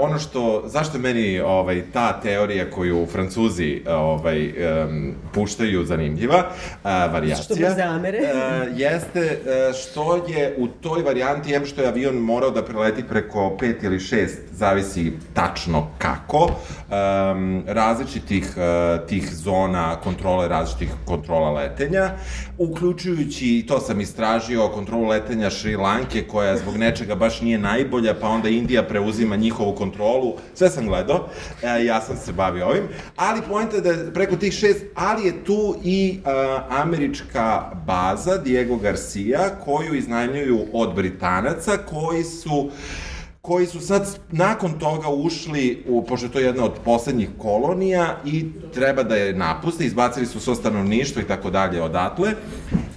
ono što, zašto meni ovaj, ta teorija koju Francuzi ovaj, e, puštaju zanimljiva, e, varijacija, Što mrze Amere. e, jeste e, što je u toj varijanti, em što je avion morao da preleti preko pet ili šest, zavisi tačno kako, em, različitih e, tih zona kontrole, različitih kontrola letenja, uključujući, to sam istražio, kontrolu letenja Šri Lanke, koja zbog nečega baš nije najbolja, pa onda Indija preuzima njihovu kontrolu, sve sam gledao, e, ja sam se bavio ovim, ali pojenta je da je preko tih šest, ali je tu i e, američka baza Diego Garcia, koju iznajmljuju od Britanaca, koji su koji su sad nakon toga ušli, u, pošto je to jedna od poslednjih kolonija i treba da je napuste, izbacili su svo stanovništvo i tako dalje odatle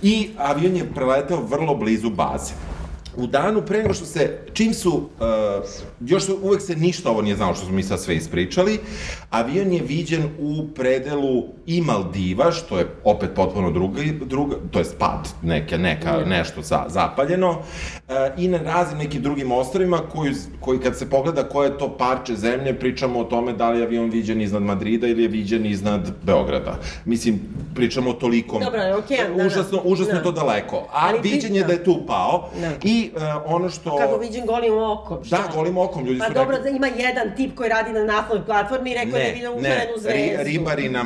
i avion je preletao vrlo blizu baze. U danu pre nego što se, čim su, uh, još su, uvek se ništa ovo nije znalo što smo mi sad sve ispričali, avion je viđen u predelu i Maldiva, što je opet potpuno druga, druga to je pad, neke, neka, nešto za, zapaljeno, uh, i na raznim nekim drugim ostrovima koji, koji kad se pogleda koje je to parče zemlje, pričamo o tome da li je avion viđen iznad Madrida ili je viđen iznad Beograda. Mislim, pričamo o tolikom... Dobro, okej, da, da. Užasno, užasno Da. to daleko. A Ali viđen je da je tu pao. Da. I uh, ono što... Kako viđen golim okom. šta? Da, golim okom, ljudi Pa su dobro, rekli... da ima jedan tip koji radi na naftnoj platformi i rekao da je vidio užarenu ri, zvezdu. ribari na,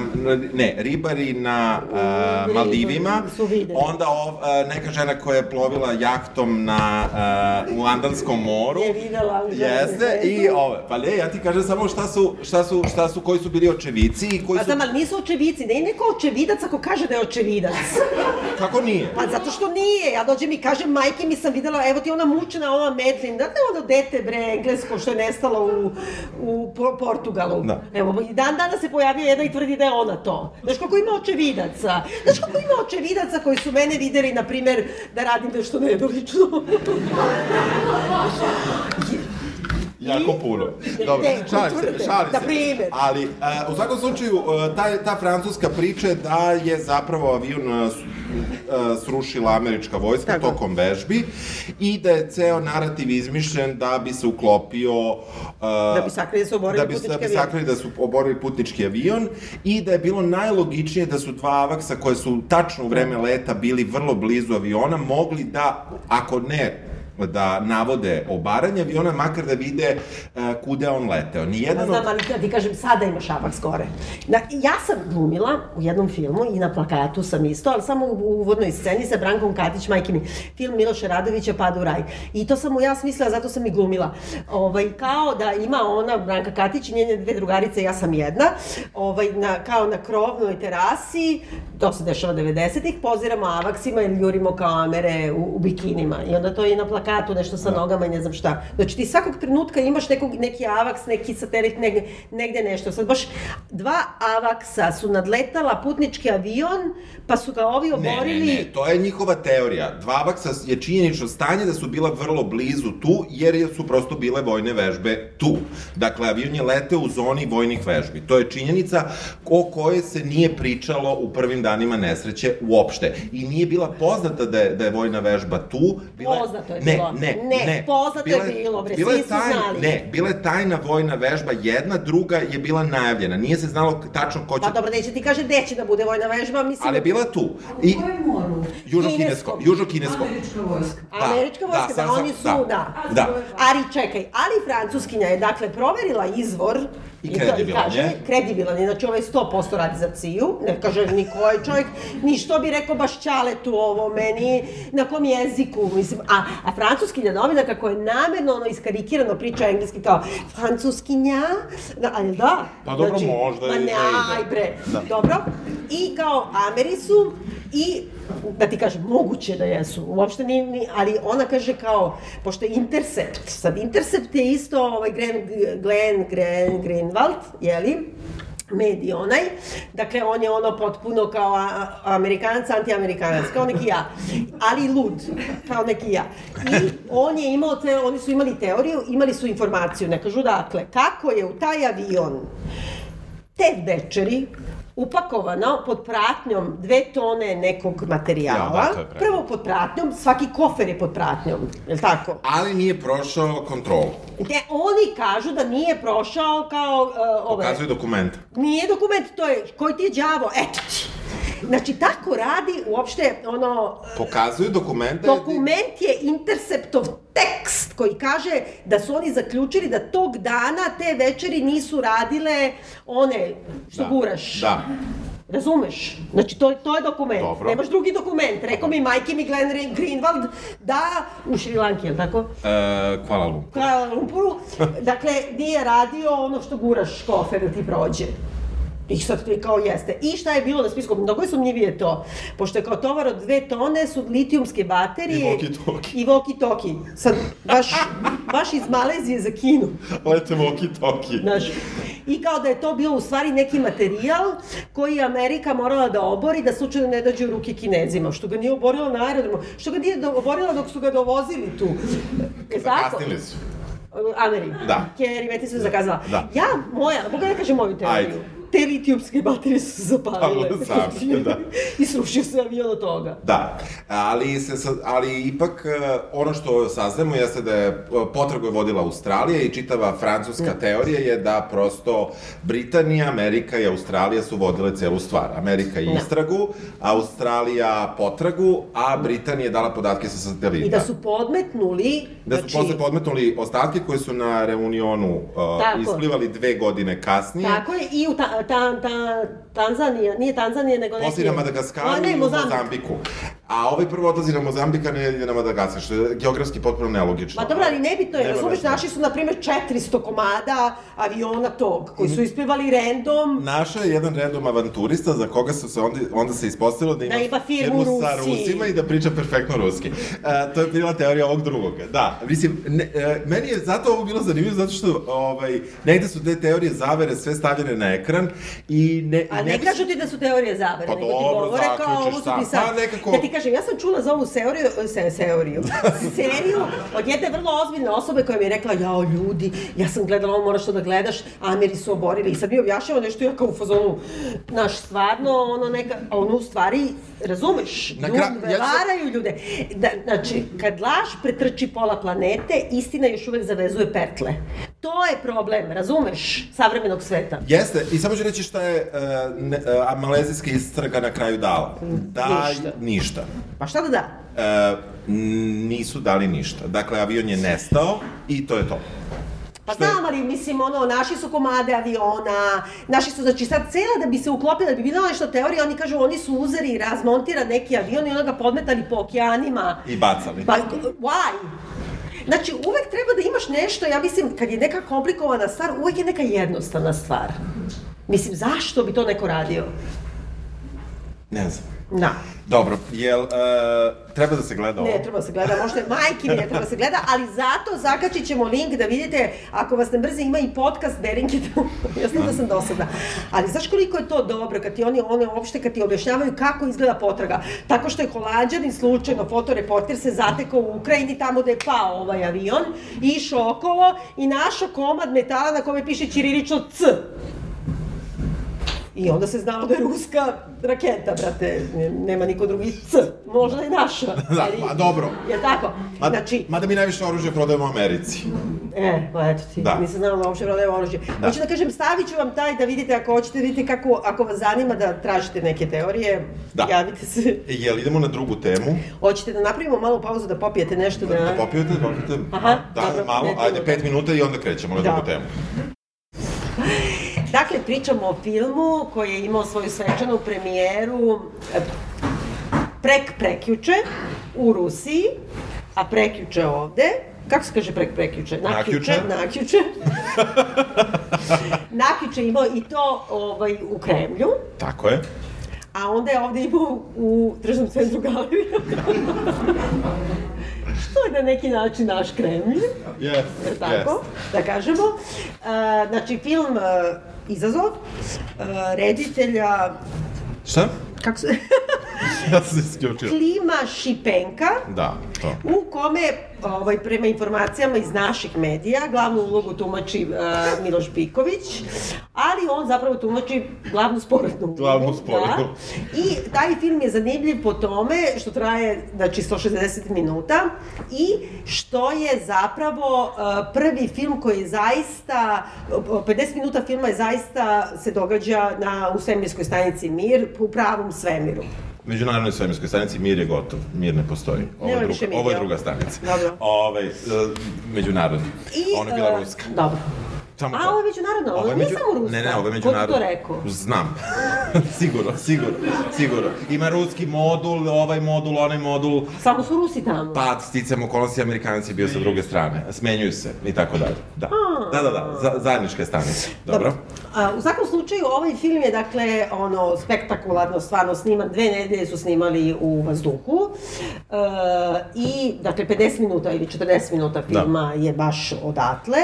ne, ribari na uh, Ribari Maldivima, onda ov, uh, neka žena koja je plovila jahtom na, uh, u Andanskom moru, Je videla jeste, i ove, pa ne, ja ti kažem samo šta su, šta su, šta su, koji su bili očevici i koji Pa su, znam, ali nisu očevici, ne je neko očevidac ako kaže da je očevidac. kako nije? Pa zato što nije, ja dođem i kažem, majke mi sam videla, evo ti ona mučna, ona Medlin, da ono dete bre, englesko što je nestalo u, u Po- Portugalu. Da. Evo, i dan danas se pojavio jedna i tvrdi da je ona to. Znaš koliko ima očevidaca? Znaš koliko ima očevidaca koji su mene videli, na primer, da radim nešto nedolično? Jako puno. Dobro, šalim se, šalim na se. primer. Ali, uh, u svakom slučaju, uh, ta, ta francuska priča je da je zapravo avion uh, srušila američka vojska Tako. tokom vežbi i da je ceo narativ izmišljen da bi se uklopio... Uh, Da bi sakrili da su oborili da bi, putnički da bi avion. da su oborili putnički avion i da je bilo najlogičnije da su dva avaksa koje su tačno u vreme leta bili vrlo blizu aviona mogli da, ako ne da navode obaranje aviona, makar da vide uh, kude on leteo. Nijedan znam, od... ali da ti kažem, sada ima šapak skore. Da, ja sam glumila u jednom filmu i na plakatu sam isto, ali samo u uvodnoj sceni sa Brankom Katić, majke mi, film Miloša Radovića, Pada u raj. I to sam mu ja smislila, zato sam i glumila. Ovaj, kao da ima ona, Branka Katić i njene dve drugarice, ja sam jedna, ovaj, na, kao na krovnoj terasi, to se dešava 90-ih, poziramo avaksima ili jurimo kao amere u, u bikinima. I onda to je i na plakatu, nešto sa nogama i ne znam šta. Znači ti svakog trenutka imaš nekog, neki avaks, neki satelit, negde, negde nešto. Sad baš dva avaksa su nadletala putnički avion, pa su ga ovi Ne, oborili... ne, ne, to je njihova teorija. Dva avaksa je činjenično stanje da su bila vrlo blizu tu, jer je- su prosto bile vojne vežbe tu. Dakle, avion je leteo u zoni vojnih vežbi. To je činjenica o kojoj se nije pričalo u prvim danima nesreće uopšte. I nije bila poznata da je, da je vojna vežba tu. Bila, Poznato je ne, bilo. Ne, Ne, ne. poznato je Bila bilo, bre, bila je svi su tajna- znali. Ne, bila je tajna vojna vežba jedna, druga je bila najavljena. Nije se znalo tačno ko će... Pa dobro, neće ti kaže gde će da bude vojna vežba, mislim... Ali je bila tu. I, U kojem moru? Južno-kinesko. Južno-kinesko. Američka vojska. Da, Američka vojska, da, sad sam- oni su, da, da. da. Ali čekaj, ali francuskinja je dakle proverila izvor I kredibilan kaže, je. Kredibilan je, znači ovaj 100% radi za CIA-u, ne kaže ni koji čovjek, ni što bi rekao baš Ćaletu ovo meni, na kom jeziku, mislim, a, a francuskinja novinarka koja je namerno ono iskarikirano priča engleski kao francuskinja, da, ali da. Pa dobro, možda Ma i ne, ne ide. aj bre, Da. dobro. I kao Ameri su i da ti kažem, moguće da jesu, uopšte ni, ni, ali ona kaže kao, pošto je Intercept, sad Intercept je isto ovaj Glenn, Glenn, Glenn Greenwald, jeli, medij onaj, dakle on je ono potpuno kao Amerikanac, antiamerikanac, kao neki ja, ali lud, kao neki ja. I on je imao, te, oni su imali teoriju, imali su informaciju, ne kažu dakle, kako je u taj avion te večeri upakovano pod pratnjom dve tone nekog materijala. Ja, da. Prvo pod pratnjom, svaki kofer je pod pratnjom, je li tako? Ali nije prošao kontrolu. Gde oni kažu da nije prošao kao uh, ove... Pokazuju dokument. Nije dokument, to je, koji ti je đavo, eto ti. Znači, tako radi uopšte ono... Pokazuju dokumente. Dokument je Interceptov tekst koji kaže da su oni zaključili da tog dana te večeri nisu radile one što Da. guraš. Da. Razumeš? Znači, to, to je dokument. Dobro. Nemaš drugi dokument. Rekao mi majke mi Glenn Re- Greenwald da u Šrilanki, je li tako? E, Kuala Lumpur. Kuala Lumpuru. Dakle, nije radio ono što guraš kofer da ti prođe. I sad ti kao jeste. I šta je bilo na spisku? Mnogo je sumnjivije to. Pošto je kao tovar od dve tone su litijumske baterije. I walkie-talkie. I walkie-talkie. Sad, baš, baš iz Malezije za Kinu. Lete walkie-talkie. Znaš, I kao da je to bio u stvari neki materijal koji je Amerika morala da obori da slučajno ne dođe u ruke kinezima, što ga nije oborila na aerodromu, što ga nije oborila dok su ga dovozili tu. Je tako? Zakasnili su. Ameri. Da. Keri, već se zakazala. Da. Ja, moja, mogu da kažem moju teoriju. Ajde. Te litijumske baterije su se zapalile. Palile same, da. I srušio se avion od toga. Da, ali, se, ali ipak e, ono što saznamo jeste da je e, potragu je vodila Australija i čitava francuska teorija je da prosto Britanija, Amerika i Australija su vodile celu stvar. Amerika je Da. istragu, Australija potragu, a Britanija je dala podatke sa satelita. I da su podmetnuli, Da su znači, posle podmetnuli ostatke koji su na reunionu uh, Tako. isplivali dve godine kasnije. Tako je, i u ta, ta, ta, Tanzanija, nije Tanzanija, nego neki... Posle na Madagaskaru i. Mozambiku. A ovaj prvo odlazi na Mozambik, a ne ide na Madagaskar, što je geografski potpuno nelogično. Ma dobro, ali nebitno je, razumeš, naši su, na primjer, 400 komada aviona tog, koji Mhm. su isplivali random, Našao je jedan random avanturista za koga su se onda, onda se ispostavilo da ima, Da ima firmu u sa. Rusima i da priča perfektno ruski. E, to je bila teorija ovog drugoga. Da, mislim, ne, e, meni je zato ovo bilo zanimljivo zato što ovaj, negde su te teorije zavere sve stavljene na ekran i ne... A ne negde kažu ti da su teorije zavere, Pa nego ti dobro, govore kao ovo su ti sad. Pa nekako- Ja ti kažem, ja sam čula za ovu seoriju, se, seoriju, seriju od jedne vrlo ozbiljne osobe koja mi je rekla, jao ljudi, ja sam gledala ovo, moraš to da gledaš, Ameri su oborili i sad mi objašnjava nešto ja kao u fazonu, znaš, stvarno, ono neka, ono u stvari, razumeš, Na ljudi ja varaju ljude. Da, znači, kad laž pretrči pola planete, istina još uvek zavezuje pertle. To je problem, razumeš, savremenog sveta. Jeste, i samo ću reći šta je uh, ne, uh, malezijska istraga na kraju dala. Da, Ništa. ništa. Pa šta da da? E, nisu dali ništa. Dakle, avion je nestao i to je to. Pa Što znam, ali mislim, ono, naši su komade aviona, naši su, znači sad cela da bi se uklopila, da bi bila nešto teorija, oni kažu, oni su uzeli i razmontirali neki avion i onda ga podmetali po okeanima. I bacali. Pa, why? Znači, uvek treba da imaš nešto, ja mislim, kad je neka komplikovana stvar, uvek je neka jednostavna stvar. Mislim, zašto bi to neko radio? Ne znam. Da. Dobro, jel, e, treba da se gleda ovo? Ne, treba da se gleda, možda majke mi ne treba da se gleda, ali zato zakačit ćemo link da vidite, ako vas ne brze ima i podcast Berinketa, ja znam da sam dosadna, ali znaš koliko je to dobro kad ti oni, one uopšte kad ti objašnjavaju kako izgleda potraga, tako što je Holandjanin slučajno, fotoreporter se zatekao u Ukrajini tamo da je pao ovaj avion, išao okolo i našao komad metala na kome piše ćirilično C. I onda se znalo da je ruska raketa, brate, ne- nema niko drugi C, možda je naša. Da, pa dobro. Je tako? Ma, Znači, Mada mi najviše oružje prodajemo u Americi. e, pa eto ti, Da. nisam znala da uopšte prodajemo oružje. Hoću da kažem, stavit ću vam taj da vidite ako hoćete, da vidite kako, ako vas zanima da tražite neke teorije, Da. javite se. Jel idemo na drugu temu? Hoćete da napravimo malu pauzu da popijete nešto da... Da popijete, popijete? Aha, da, dobro, malo, ajde, pet minuta i onda krećemo na Da. drugu temu. Dakle, pričamo o filmu koji je imao svoju svečanu premijeru e, prek prekjuče u Rusiji, a prekjuče ovde. Kako se kaže prek prekjuče? Nakjuče. Nakjuče. Nakjuče imao i to ovaj, u Kremlju, Tako je. a onda je ovde imao u tržnom centru galerija. Što je na neki način naš Kremlj. Yes, Je tako, da kažemo. E, znači, film e, Izazov, e, reditelja, Šta? kako se, Ja sam se isključio. Klima Šipenka, Da, to. u kome, ovaj, prema informacijama iz naših medija, glavnu ulogu tumači uh, Miloš Biković, ali on zapravo tumači glavnu sporednu ulogu. Glavnu sporednu. Da. I taj film je zanimljiv po tome što traje, znači, 160 minuta i što je zapravo uh, prvi film koji je zaista, uh, 50 minuta filma je zaista se događa na, u svemirskoj stanici Mir, u pravom svemiru. Međunarodnoj svemirskoj stanici Mir je gotov. Mir ne postoji. Ovo je, druga, ovo je druga stanica. Dobro. Ove, međunarodna. Ona je bila e, ruska. Dobro. Tamo A, tamo. ovo je međunarodno, ovo je nije među- samo ruska. Ne, ne, ovo je Ko međunarodno. to rekao? Znam. sigurno, sigurno, sigurno. Ima ruski modul, ovaj modul, onaj modul, Samo su Rusi tamo. pa sticam okolnosti, Amerikanac je bio sa druge strane. Smenjuju se i tako dalje. Da, da, da, da, za, zajedničke stanice. Dobro. A, u svakom slučaju, ovaj film je, dakle, ono, spektakularno, stvarno sniman, dve nedelje su snimali u vazduhu e, i, dakle, 50 minuta ili 40 minuta Da. filma je baš odatle.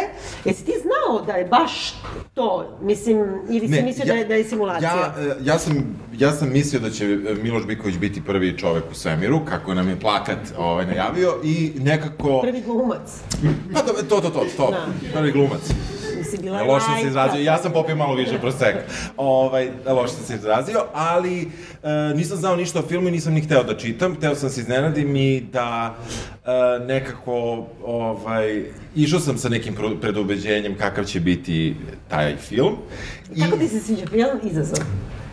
Jesi ti znao da je baš to, mislim, ili si mislio da, je, da je simulacija? Ja, e, ja, sam, ja sam mislio da će e, Miloš Biković biti prvi čovek u svemiru, kako nam je plakat ovaj, najavio, i nekako... Prvi glumac. Pa to, to, to, to, to. Da. prvi glumac. Mislim, bila Loše sam se izrazio, ja sam popio malo više proseka. Ovaj, loše sam se izrazio, ali e, nisam znao ništa o filmu i nisam ni hteo da čitam. Hteo sam se iznenadim i da e, nekako, ovaj, išao sam sa nekim predubeđenjem kakav će biti taj film. I, Kako ti se sviđa film? Izazov.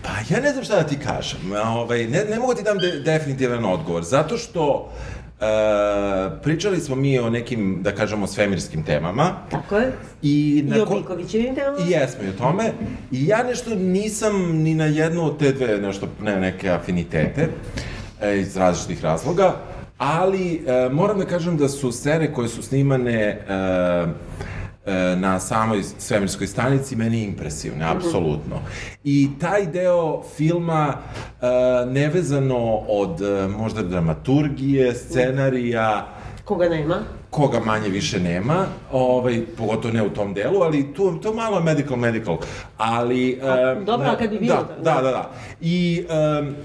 Pa ja ne znam šta da ti kažem. Ovaj, ne, ne mogu ti dam de, definitivan odgovor, zato što e, pričali smo mi o nekim, da kažemo, svemirskim temama. Tako je. I, I na o ko- Bikovićevim temama? I jesmo i o tome. I ja nešto nisam ni na jednu od te dve nešto, ne, neke afinitete e, iz različitih razloga, ali e, moram da kažem da su scene koje su snimane e, na samoj svemirskoj stanici meni impresivne, apsolutno. I taj deo filma e, nevezano od e, možda dramaturgije, scenarija, Koga nema? koga manje više nema, ovaj, pogotovo ne u tom delu, ali tu, to malo je medical, medical, ali... A, em, dobro, a kad bi bilo da, tako, da, da. da, da. I em,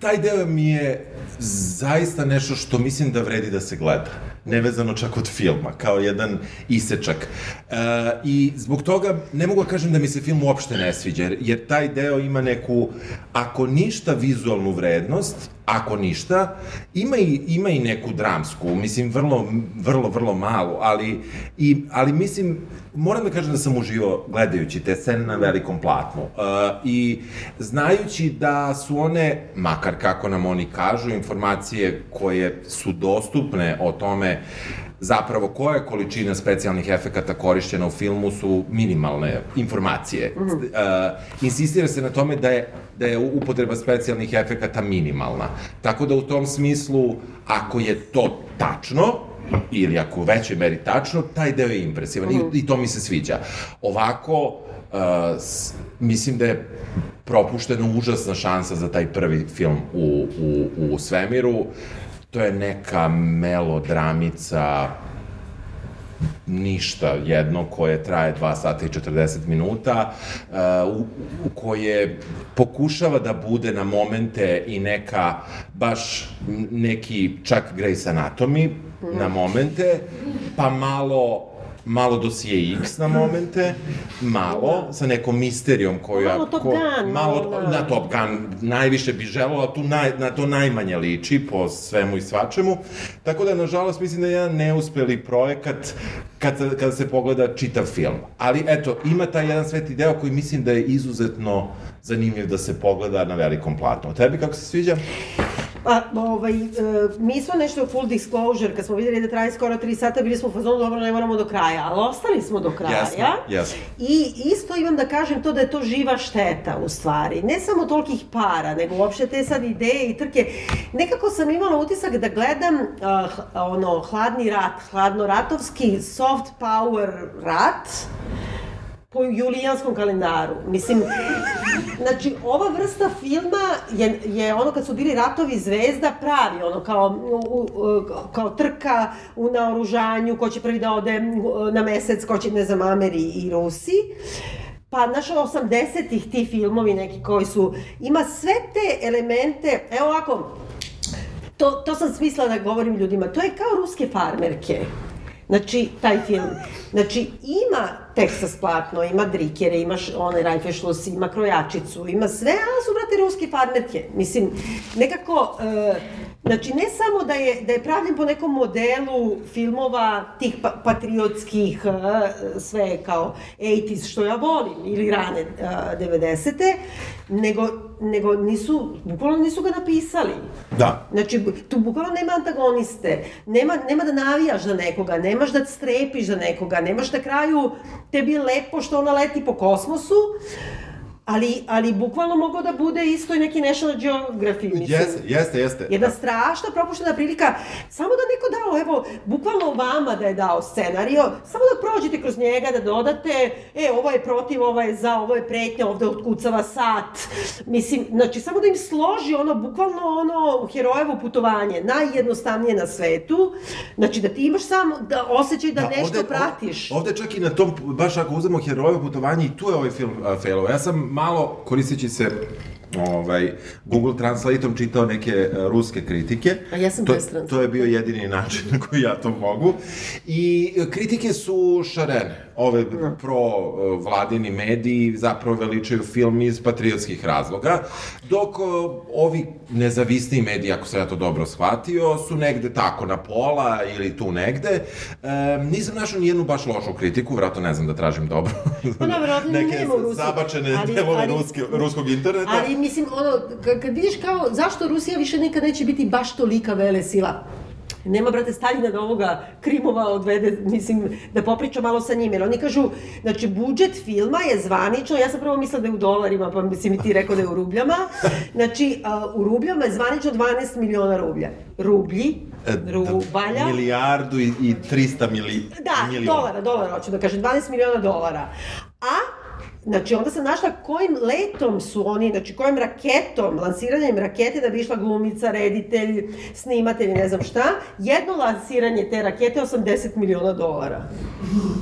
taj deo mi je zaista nešto što mislim da vredi da se gleda. Nevezano čak od filma, kao jedan isečak. E, I zbog toga ne mogu da kažem da mi se film uopšte ne sviđa, jer, jer taj deo ima neku, ako ništa, vizualnu vrednost, ako ništa, ima i, ima i neku dramsku, mislim, vrlo, vrlo, vrlo malu, ali, i, ali mislim, moram da kažem da sam uživao gledajući te scene na velikom platnu. Uh, I znajući da su one, makar kako nam oni kažu, informacije koje su dostupne o tome zapravo koja je količina specijalnih efekata korišćena u filmu su minimalne informacije. Mm uh, insistira se na tome da je da je upotreba specijalnih efekata minimalna. Tako da u tom smislu, ako je to tačno, ili ako u većoj meri tačno, taj deo je impresivan i, i to mi se sviđa. Ovako, uh, s, mislim da je propuštena užasna šansa za taj prvi film u, u, u svemiru. To je neka melodramica ništa jedno koje traje 2 sata i 40 minuta uh, u, u koje pokušava da bude na momente i neka baš neki čak Grey's Anatomy na momente pa malo malo dosije X na momente, malo, sa nekom misterijom koju... Malo Top Gun, malo, da. na Top Gun najviše bi želeo, a tu naj, na to najmanje liči po svemu i svačemu. Tako da, nažalost, mislim da je jedan neuspeli projekat kad, kada se pogleda čitav film. Ali, eto, ima taj jedan sveti deo koji mislim da je izuzetno zanimljiv da se pogleda na velikom platnu. Tebi kako se sviđa? Pa, ovaj, e, mi smo nešto full disclosure, kad smo videli da traje skoro 3 sata, bili smo u fazonu, dobro, ne moramo do kraja, ali ostali smo do kraja. Jesmo, jesmo. I isto imam da kažem to da je to živa šteta, u stvari. Ne samo tolikih para, nego uopšte te sad ideje i trke. Nekako sam imala utisak da gledam uh, ono, hladni rat, hladno-ratovski soft power rat, po julijanskom kalendaru. Mislim, znači, ova vrsta filma je, je ono kad su bili ratovi zvezda pravi, ono kao, u, u, kao trka u naoružanju, ko će prvi da ode na mesec, ko će, ne znam, Ameri i Rusi. Pa, znaš, 80-ih ti filmovi neki koji su, ima sve te elemente, evo ovako, to, to sam smisla da govorim ljudima, to je kao ruske farmerke. Znači, taj film. Znači, ima Texas platno, ima drikere, ima onaj Rajfešlus, ima krojačicu, ima sve, a su, brate, ruske farmerke. Mislim, nekako, e, znači, ne samo da je, da je pravljen po nekom modelu filmova tih pa, patriotskih, e, sve kao 80s, što ja volim, ili rane e, 90. Nego, nego nisu, bukvalno nisu ga napisali. Da. Znači, tu bukvalno nema antagoniste, nema, nema da navijaš za nekoga, nemaš da strepiš za nekoga, nemaš na kraju tebi je lepo što ona leti po kosmosu, ali, ali bukvalno mogao da bude isto i neki National Geographic, mislim. Jeste, jeste, jeste. Jedna strašna propuštena prilika, samo da neko dao, evo, bukvalno vama da je dao scenario, samo da prođete kroz njega, da dodate, e, ovo je protiv, ovo je za, ovo je pretnja, ovde otkucava sat. Mislim, znači, samo da im složi ono, bukvalno ono, herojevo putovanje, najjednostavnije na svetu, znači da ti imaš samo da osjećaj da, nešto ovde- pratiš. Ovde čak i na tom, baš ako uzmemo herojevo putovanje, i tu je ovaj film uh, failao. Ja sam malo, koristeći se ovaj, Google Translateom čitao neke uh, ruske kritike. A ja sam to, to je bio jedini način na koji ja to mogu. I uh, kritike su šarene. Ove pro uh, vladini mediji zapravo veličaju film iz patriotskih razloga, dok uh, ovi nezavisni mediji, ako sam ja to dobro shvatio, su negde tako na pola ili tu negde. E, nisam našao nijednu baš lošu kritiku, vratno ne znam da tražim dobro. Pa da, verovatno Neke nema zabačene Ali- delove ali- ruske, ruskog interneta. Ali mislim, ono, ka- kad vidiš kao, zašto Rusija više nikad neće biti baš tolika vele sila? Nema, brate, Staljina da ovoga Krimova odvede, mislim, da popriča malo sa njim, jer oni kažu, znači, budžet filma je zvanično, ja sam prvo mislila da je u dolarima, pa mislim i ti rekao da je u rubljama, znači, a, u rubljama je zvanično 12 miliona rublja. Rublji, E, rubalja, Milijardu i, i 300 mili, Da, miliona. dolara, dolara, hoću da kažem, 12 miliona dolara. A, znači, onda sam našla kojim letom su oni, znači, kojim raketom, lansiranjem rakete da bi išla glumica, reditelj, snimatelj, ne znam šta, jedno lansiranje te rakete je 80 miliona dolara.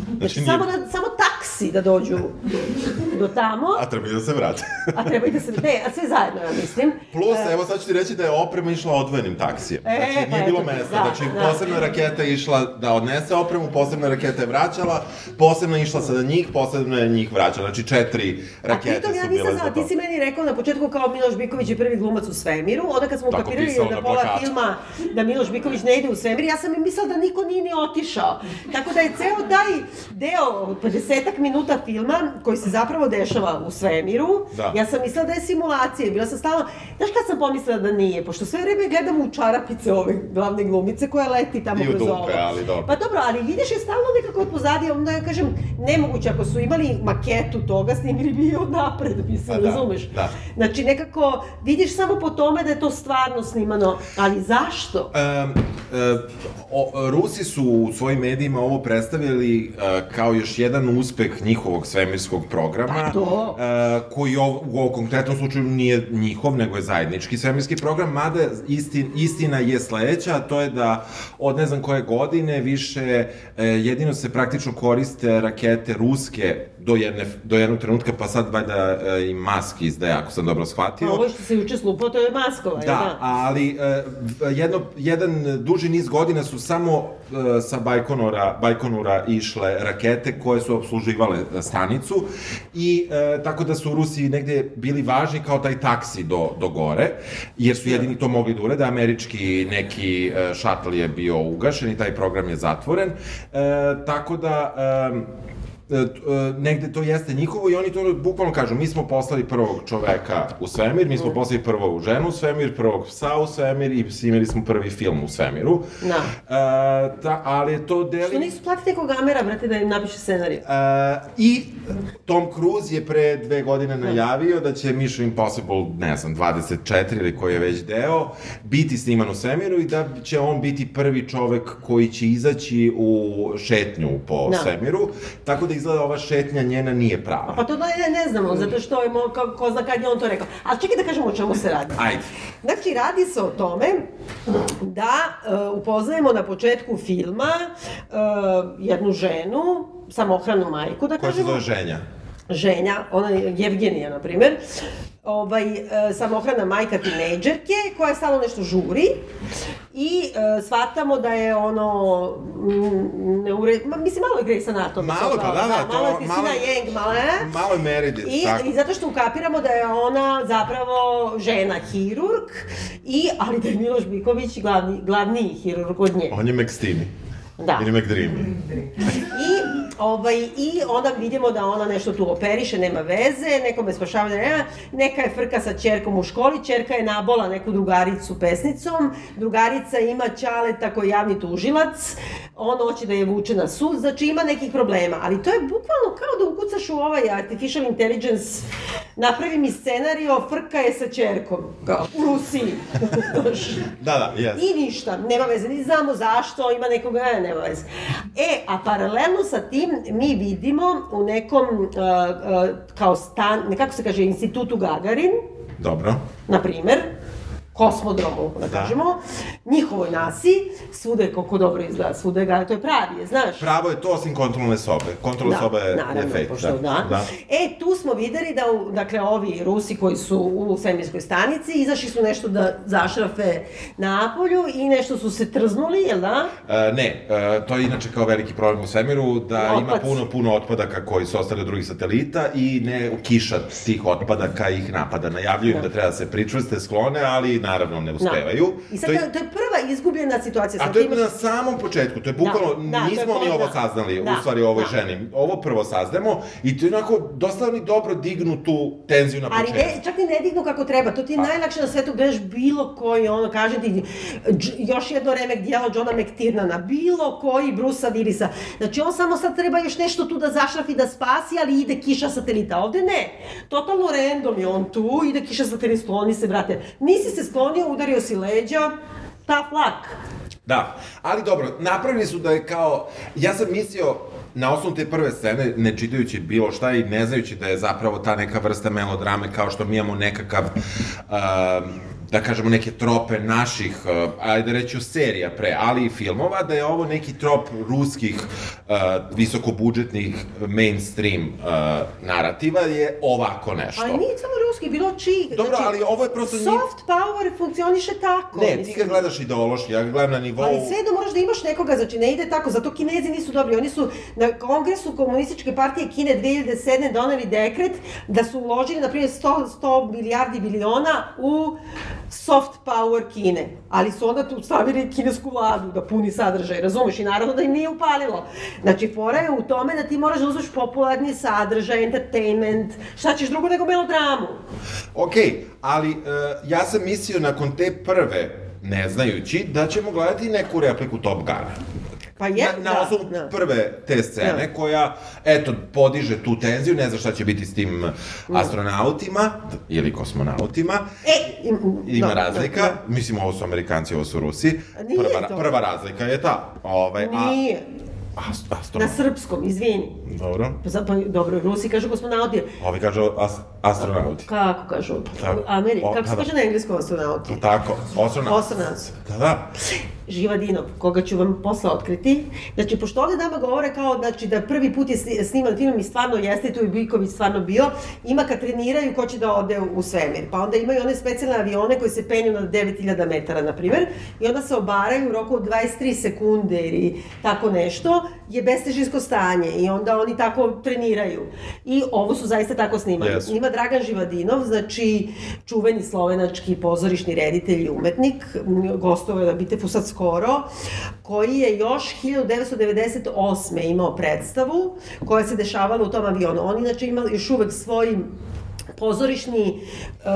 Znači, Znači, samo, nije- da, samo taksi da dođu do tamo, A treba i da se vrate. a treba i da se, ne, a sve zajedno, ja mislim. Plus, E, evo sad ću ti reći da je oprema išla odvojenim taksijem. E, Znači, pa nije bilo mesta. da, znači, da. posebna raketa je išla da odnese opremu, posebna raketa je vraćala, posebna je išla sada njih, posebna je njih vraćala. Znači, četiri A rakete pritom ja su nisam bile znala, za ti to. si meni rekao na početku kao Miloš Biković je prvi glumac u svemiru, onda kad smo Tako ukapirali na na pola filma da Miloš Biković ne ide u svemir, ja sam i mislila da niko nije ni otišao. Tako da je ceo taj deo od 50 minuta filma koji se zapravo dešava u svemiru, Da. ja sam mislila da je simulacija bila sam stalno, znaš kad sam pomislila da nije, pošto sve vreme gledam u čarapice ove glavne glumice koja leti tamo I u kroz dupe, ovo. ali dobro. Pa dobro, ali vidiš je stalno nekako od pozadija, onda ja kažem, nemoguće, ako su imali maketu toga, snimili bi je od napred, mislim, Pa da, razumeš? da. Znači, nekako, vidiš samo po tome da je to stvarno snimano, ali zašto? Um, uh, o, Rusi su u svojim medijima ovo predstavili uh, kao još jedan uspeh njihovog svemirskog programa, Pa to. uh, koji ov, u ovom konkretnom slučaju nije njihov, nego je zajednički svemirski program, mada istin, istina je sledeća, a to je da od ne znam koje godine više uh, jedino se praktično koriste rakete ruske do, jedne, do jednog trenutka, pa sad valjda uh, i Musk izdaje, ako sam dobro shvatio. Ovo što se juče slupao, to je Maskova, Da, da? ali e, jedno, jedan duži niz godina su samo e, sa Bajkonura, Bajkonura išle rakete koje su obsluživale e, stanicu i e, tako da su Rusi negde bili važni kao taj taksi do, do gore, jer su jedini to mogli da urede. Američki neki e, šatl je bio ugašen i taj program je zatvoren. E, tako da... E, e, e, negde to jeste njihovo i oni to bukvalno kažu, mi smo poslali prvog čoveka u svemir, mi smo poslali prvu ženu u svemir, prvog psa u svemir i snimili smo prvi film u svemiru. Da. E, ta, ali to deli... Što nisu platiti nekog Amera, brate, da im napiše scenariju? E, I Tom Cruise je pre dve godine najavio da će Mission Impossible, ne znam, 24 ili koji je već deo, biti sniman u svemiru i da će on biti prvi čovek koji će izaći u šetnju po Da. svemiru. Tako da izgleda ova šetnja njena nije prava. Pa to da ne, ne znamo, zato što je, mo, ko, ko zna kad je on to rekao. Ali čekaj da kažemo o čemu se radi. Ajde. Znači, radi se o tome da uh, upoznajemo na početku filma uh, jednu ženu, samohranu majku, da Koja se kažemo. zove ženja? ženja, ona je Jevgenija, na primer, ovaj, e, samohrana majka tinejdžerke koja stalno nešto žuri i e, shvatamo da je ono mm, neure... Ma, mislim, malo je Grey's Anatomy. Malo, pa da, da, to- malo je Christina malo- Yang, malo je... Malo je Meredith, I, tako. I zato što ukapiramo da je ona zapravo žena hirurg, i, ali da je Miloš Biković glavni, glavniji hirurg od nje. On je McSteamy. Da. Ili McDreamy. I, ovaj, I onda vidimo da ona nešto tu operiše, nema veze, nekome spašava, nema, neka je frka sa čerkom u školi, čerka je nabola neku drugaricu pesnicom, drugarica ima koji je javni tužilac, on hoće da je vuče na sud, znači ima nekih problema, ali to je bukvalno kao da ukucaš u ovaj artificial intelligence, napravi mi scenario, frka je sa čerkom, kao u Rusiji. Da, da, jes. I ništa, nema veze, ni znamo zašto, ima nekoga, ne, nema veze. E, a paralelno sa tim mi vidimo u nekom, uh, uh, kao stan, nekako se kaže, institutu Gagarin, Dobro. na primer, kosmodromu, da, Da. kažemo, njihovoj nasi, svude koliko dobro izgleda, svude ga, to je pravi, je, znaš. Pravo je to osim kontrolne sobe. Kontrolna soba je, naravno, je fake. pošto da. da. E, tu smo videli da, dakle, ovi Rusi koji su u svemirskoj stanici, izašli su nešto da zašrafe napolju i nešto su se trznuli, jel da? E, ne, e, to je inače kao veliki problem u svemiru, da ima Otpaci. puno, puno otpadaka koji su ostali od drugih satelita i ne kiša tih otpadaka ih napada. Najavljuju im da, treba da se pričvrste, sklone, ali naravno ne uspevaju. Da. I sad, to to je, to je prva izgubljena situacija. A to je imaš- na samom početku, to je bukvalno, Da, da, nismo ni po- ovo saznali, Da, u stvari ovoj da. ženi. Ovo prvo saznamo i to je onako dosta oni dobro dignu tu tenziju na Ali početku. ne, čak ni ne dignu kako treba, to ti je najlakše na svetu, gledaš bilo koji, ono, kažem ti, još jedno remek dijelo Johna McTiernana, bilo koji Brusa Willisa. Znači, on samo sad treba još nešto tu da zašrafi, da spasi, ali ide kiša satelita. Ovde ne. Totalno random je on tu, ide kiša satelita, skloni se, brate. Nisi se sklonio, udario si leđa, tough luck. Da, ali dobro, napravili su da je kao, ja sam mislio, na osnovu te prve scene, ne čitajući bilo šta i ne znajući da je zapravo ta neka vrsta melodrame, kao što mi imamo nekakav, um, da kažemo, neke trope naših, uh, ajde reću serija pre, ali i filmova, da je ovo neki trop ruskih uh, visokobudžetnih mainstream uh, narativa je ovako nešto. Ali nije samo ruski, bilo čiji. Dobro, ali ovo je prosto njih- Soft power funkcioniše tako. Ne, ti mislim. ga gledaš ideološki, ja ga gledam na nivou... Ali svejedno moraš da imaš nekoga, znači ne ide tako, zato Kinezi nisu dobri. Oni su na kongresu komunističke partije Kine 2007. doneli dekret da su uložili, na primjer, 100, 100 milijardi biliona u soft power Kine. Ali su onda tu stavili kinesku vladu da puni sadržaj, razumeš? I naravno da im nije upalilo. Znači, fora je u tome da ti moraš da uzmeš popularni sadržaj, entertainment, šta ćeš drugo nego melodramu. Ok, ali uh, ja sam mislio nakon te prve, ne znajući, da ćemo gledati neku repliku Top Guna. Pa je, na, na da, osnovu da. prve te scene, Da. koja, eto, podiže tu tenziju, ne zna šta će biti s tim astronautima, ili kosmonautima, E, im- ima da, razlika, da, da. mislim, ovo su Amerikanci, ovo su Rusi, Nije prva, to. prva razlika je ta, ovaj, a, Nije. ast, Na astronaut, srpskom, izvini. dobro, Pa, za- pa dobro, Rusi kažu kosmonauti. ovi kažu as, astronauti, Kako kažu? Tako. Ameri, O, kako se da, da. kaže na engleskom astronauti? tako, astronauti, Astronauti. da, da, Živadinov, koga ću vam posle otkriti. Znači, pošto ovde dama govore kao znači, da prvi put je sni- sniman film i stvarno jeste, tu je Biković stvarno bio, ima kad treniraju ko će da ode u svemir. Pa onda imaju one specijalne avione koji se penju na 9000 metara, na primer, i onda se obaraju u roku od 23 sekunde ili tako nešto, je bestežinsko stanje i onda oni tako treniraju. I ovo su zaista tako snimali. Jesu. Ima Dragan Živadinov, znači čuveni slovenački pozorišni reditelj i umetnik, gostovao je na Bitefu sad skoro, koji je još 1998. imao predstavu koja se dešavala u tom avionu. On inače ima još uvek svoj pozorišni uh,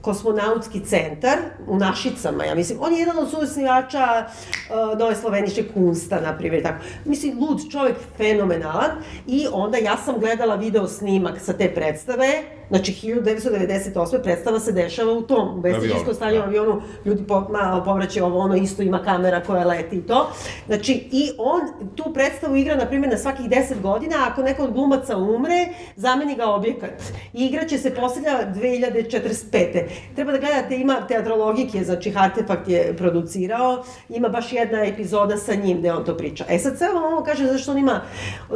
kosmonautski centar u Našicama, ja mislim. On je jedan od suosnivača uh, Nove Sloveniše Kunsta, na primjer, tako. Mislim, lud čovjek, fenomenalan. I onda ja sam gledala video snimak sa te predstave, znači 1998. predstava se dešava u tom, u bestižinskom Avionu, stanju da. avionu, ljudi po, malo povraćaju ovo, ono isto ima kamera koja leti i to. Znači, i on tu predstavu igra, na primjer, na svakih 10 godina, ako neko od glumaca umre, zameni ga objekat. I igraće se posljednja 2045. Treba da gledate, ima teatrologike, znači Artefakt je producirao, ima baš jedna epizoda sa njim gde on to priča. E sad sve vam ovo kaže zašto on ima,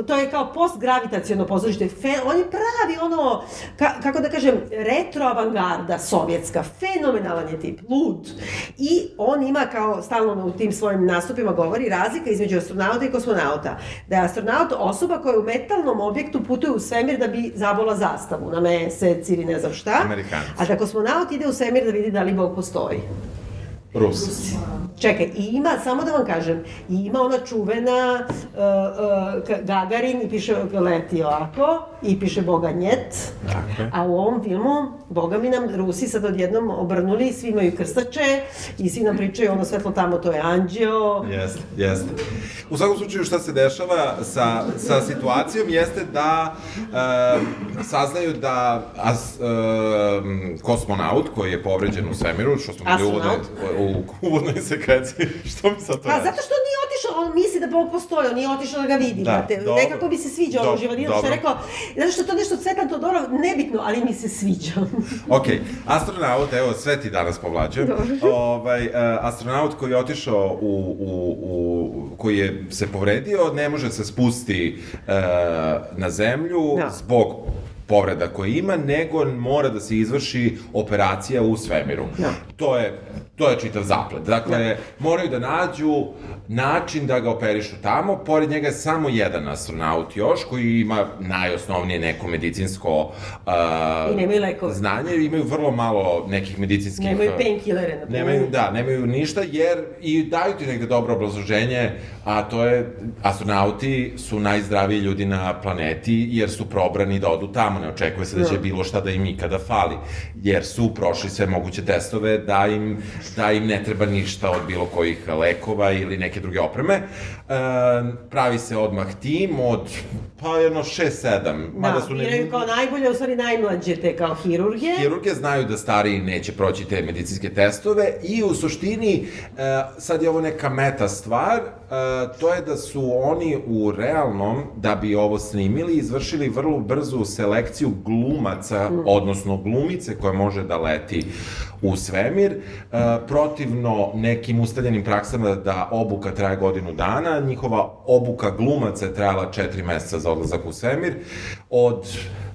to je kao postgravitacijono pozorište, fe, on je pravi ono, ka, kako da kažem, retro avangarda sovjetska, fenomenalan je tip, lud. I on ima kao stalno u tim svojim nastupima govori razlika između astronauta i kosmonauta. Da je astronaut osoba koja u metalnom objektu putuje u svemir da bi zabola zastavu na mesec ili ne znam šta. Amerikanci. A da kosmonaut ide u svemir da vidi da li Bog postoji. Rus. čekaj, i ima, samo da vam kažem, i ima ona čuvena uh, uh, Gagarin i piše leti ovako, i piše Boga njet, a u ovom filmu, Boga mi nam Rusi sad odjednom obrnuli, svi imaju krstače i svi nam pričaju ono svetlo tamo, to je anđeo, Jeste, jeste. U svakom slučaju šta se dešava sa, sa situacijom jeste da e, saznaju da as, e, kosmonaut koji je povređen u svemiru, što smo bili u uvodnoj, Astronaut? U uvodnoj sekvenciji, što mi sad to Pa zato što nije otišao, on misli da Bog postoji, on nije otišao da ga vidi, Da, znate. dobro. Nekako mi se sviđa ono Dobro, Živadinov što je dobro. rekao, zato što to nešto Cvetan Todorov, nebitno, ali mi se sviđa. Ok, astronaut, evo, sve ti danas povlačujem. Ovaj, uh, astronaut koji je otišao u, u, u, koji je se povredio, ne može se spusti uh, na zemlju Da. zbog povreda koje ima, nego mora da se izvrši operacija u svemiru. Da. To je to je čitav zaplet. Dakle, moraju da nađu način da ga operišu tamo. Pored njega je samo jedan astronaut još, koji ima najosnovnije neko medicinsko uh, I nemaju lekove. znanje. Imaju vrlo malo nekih medicinskih... Nemaju painkillere, na primjer. Nemaju, da, nemaju ništa, jer i daju ti negde dobro obrazloženje, a to je, astronauti su najzdraviji ljudi na planeti, jer su probrani da odu tamo, ne očekuje se da će Da. bilo šta da im ikada fali, jer su prošli sve moguće testove da im, da im ne treba ništa od bilo kojih lekova ili neke druge opreme. E, pravi se odmah tim od, pa jedno 6-7, mada Da, su biraju kao najbolje, u stvari najmlađe te kao hirurge. Hirurge znaju da stariji neće proći te medicinske testove i u suštini, e, sad je ovo neka meta stvar, e, to je da su oni u realnom, da bi ovo snimili, izvršili vrlo brzu selekciju glumaca, odnosno glumice koja može da leti u svemir, e, protivno nekim ustaljenim praksama da obuka traje godinu dana, njihova obuka glumaca je trajala četiri meseca za odlazak u svemir, od